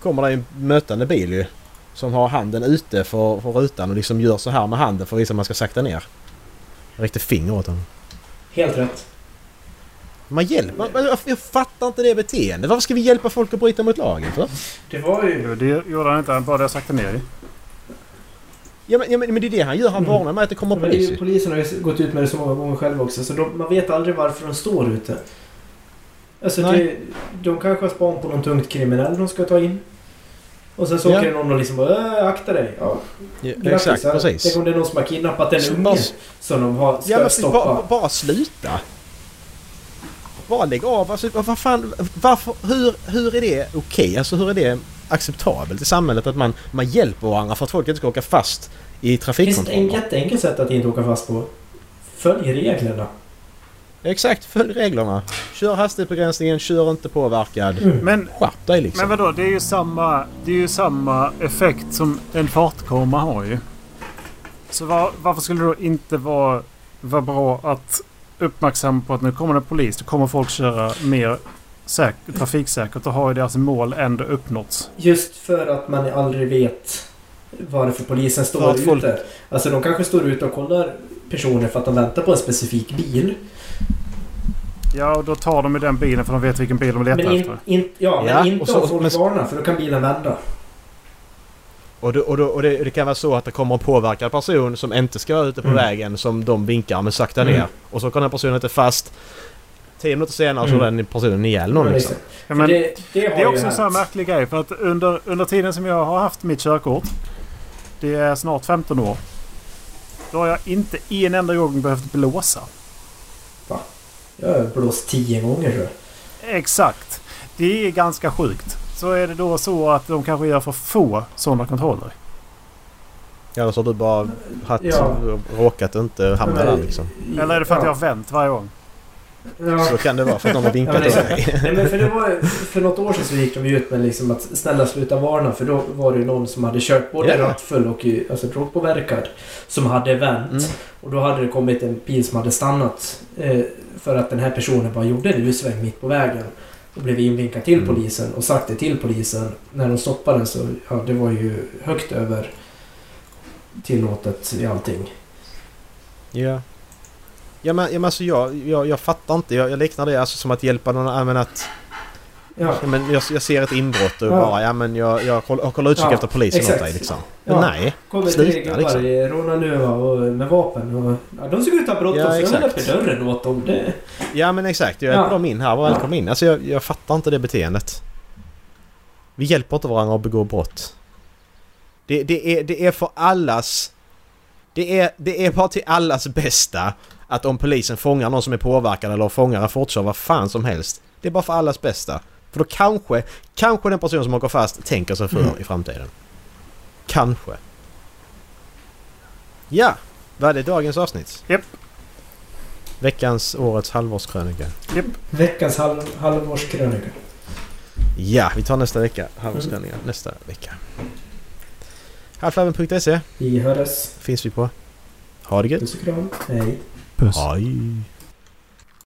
kommer det en mötande bil ju. Som har handen ute för, för rutan och liksom gör så här med handen för att visa att man ska sakta ner. Jag räckte finger åt honom. helt rätt. Man hjälper... Man, jag, jag fattar inte det beteendet. Varför ska vi hjälpa folk att bryta mot lagen för? Det var ju... Det gjorde han inte. Han bara det jag sakta ner. Ja men, ja, men, men det är det han gör. Han Mm. varnar med att det kommer är polis polisen har ju gått ut med det så många gånger själva också så de, man vet aldrig varför de står ute. Alltså Nej. det, de kanske har span på någon tungt kriminell de ska ta in. Och sen så Ja. åker det någon och liksom bara äh, akta dig. Ja, Ja, grattis, exakt, ja. precis. Tänk om det är någon som har kidnappat en unge som de har, ska Ja men stoppa. bara, bara sluta. Bara lägg av. Alltså, vad fan, varför, hur, hur är det okej? Alltså hur är det acceptabelt i samhället att man, man hjälper varandra för att folk inte ska åka fast i Det finns ett trafikkontroller? jätteenkelt sätt att inte åka fast på. Följ reglerna. Exakt, följ reglerna. Kör hastighetsbegränsningen, kör inte påverkad. Mm. Men, Skärp dig liksom. men vadå? Det är ju samma, det är ju samma effekt som en fartkamera har ju. Så var, varför skulle det då inte vara, vara bra att uppmärksamma på att nu kommer det en polis. Då kommer folk köra mer säk- trafiksäkert och har ju deras mål ändå uppnåtts. Just för att man aldrig vet varför polisen står ute. folk- Alltså de kanske står ute och kollar personer för att de väntar på en specifik bil. Ja, och då tar de ju den bilen för de vet vilken bil de letar Men, in, efter. in, ja, Ja, men och inte så- om folk men- varnar för då kan bilen vända. Och, det, och, då, och det, det kan vara så att det kommer en påverkad person som inte ska vara ute på Mm. vägen som de vinkar men sakta Mm. ner. Och så kan den personen inte fast. Tio minuter senare så är Mm. den personen ihjäl någon liksom. Ja, men, det, det, Det är också en sån här märklig grej. För att under, under tiden som jag har haft mitt körkort. Det är snart 15 år. Då har jag inte en enda gång behövt blåsa. Jag har blåst tio gånger tror jag. Exakt. Det är ganska sjukt. Så är det då så att de kanske gör för få sådana kontroller. Eller så har du bara haft, Ja. råkat inte hamna Men- där liksom. Eller är det för att Ja. jag har vänt varje gång? Ja. Så kan det vara för att någon har Ja, vinkat men åt dig. Nej, men för, det var, för något år sedan så gick de ut med liksom att snälla sluta varna för då var det ju någon som hade kört både Ja. rattfull och alltså, drogpåverkad. Som hade vänt. Mm. Och då hade det kommit en bil som hade stannat. Eh, för att den här personen bara gjorde en U-sväng mitt på vägen. Och blev invinkad till Mm. polisen och sagt det till polisen. När de stoppade den så, ja det var ju högt över tillåtet i allting. Ja. Ja men, ja, men alltså jag, jag, jag fattar inte. Jag, jag liknar det alltså som att hjälpa någon annan att... Ja, men jag, jag ser ett inbrott och Ja. bara ja men jag, jag, kollar, jag kollar utkik Ja, efter polisen exakt. åt dig liksom. Men Ja. nej. kommer Sluta, tre gubbar liksom. i rånarluva och med vapen. Och, ja, de såg ut att ha bråttom Ja, så jag öppet dörren åt dem. Det, Ja men exakt. Jag hjälper dem in här. Var välkommen in. Alltså jag, jag fattar inte det beteendet. Vi hjälper inte varandra att begå brott. Det, det, är, det är för allas... Det är, det är bara till allas bästa att om polisen fångar någon som är påverkad eller fångar en fortkörare, vad fan som helst. Det är bara för allas bästa. För då kanske, kanske den person som åker fast tänker sig för Mm. i framtiden. Kanske. Ja, var det dagens avsnitt? Japp. Veckans, årets halvårskrönika. veckans halv, halvårskrönika. Ja, vi tar nästa vecka. Halvårskrönika nästa vecka. Halvflabben.se Vi hörs. finns vi på. Ha det gött. Puss och kram. Hej. Puss. Hej.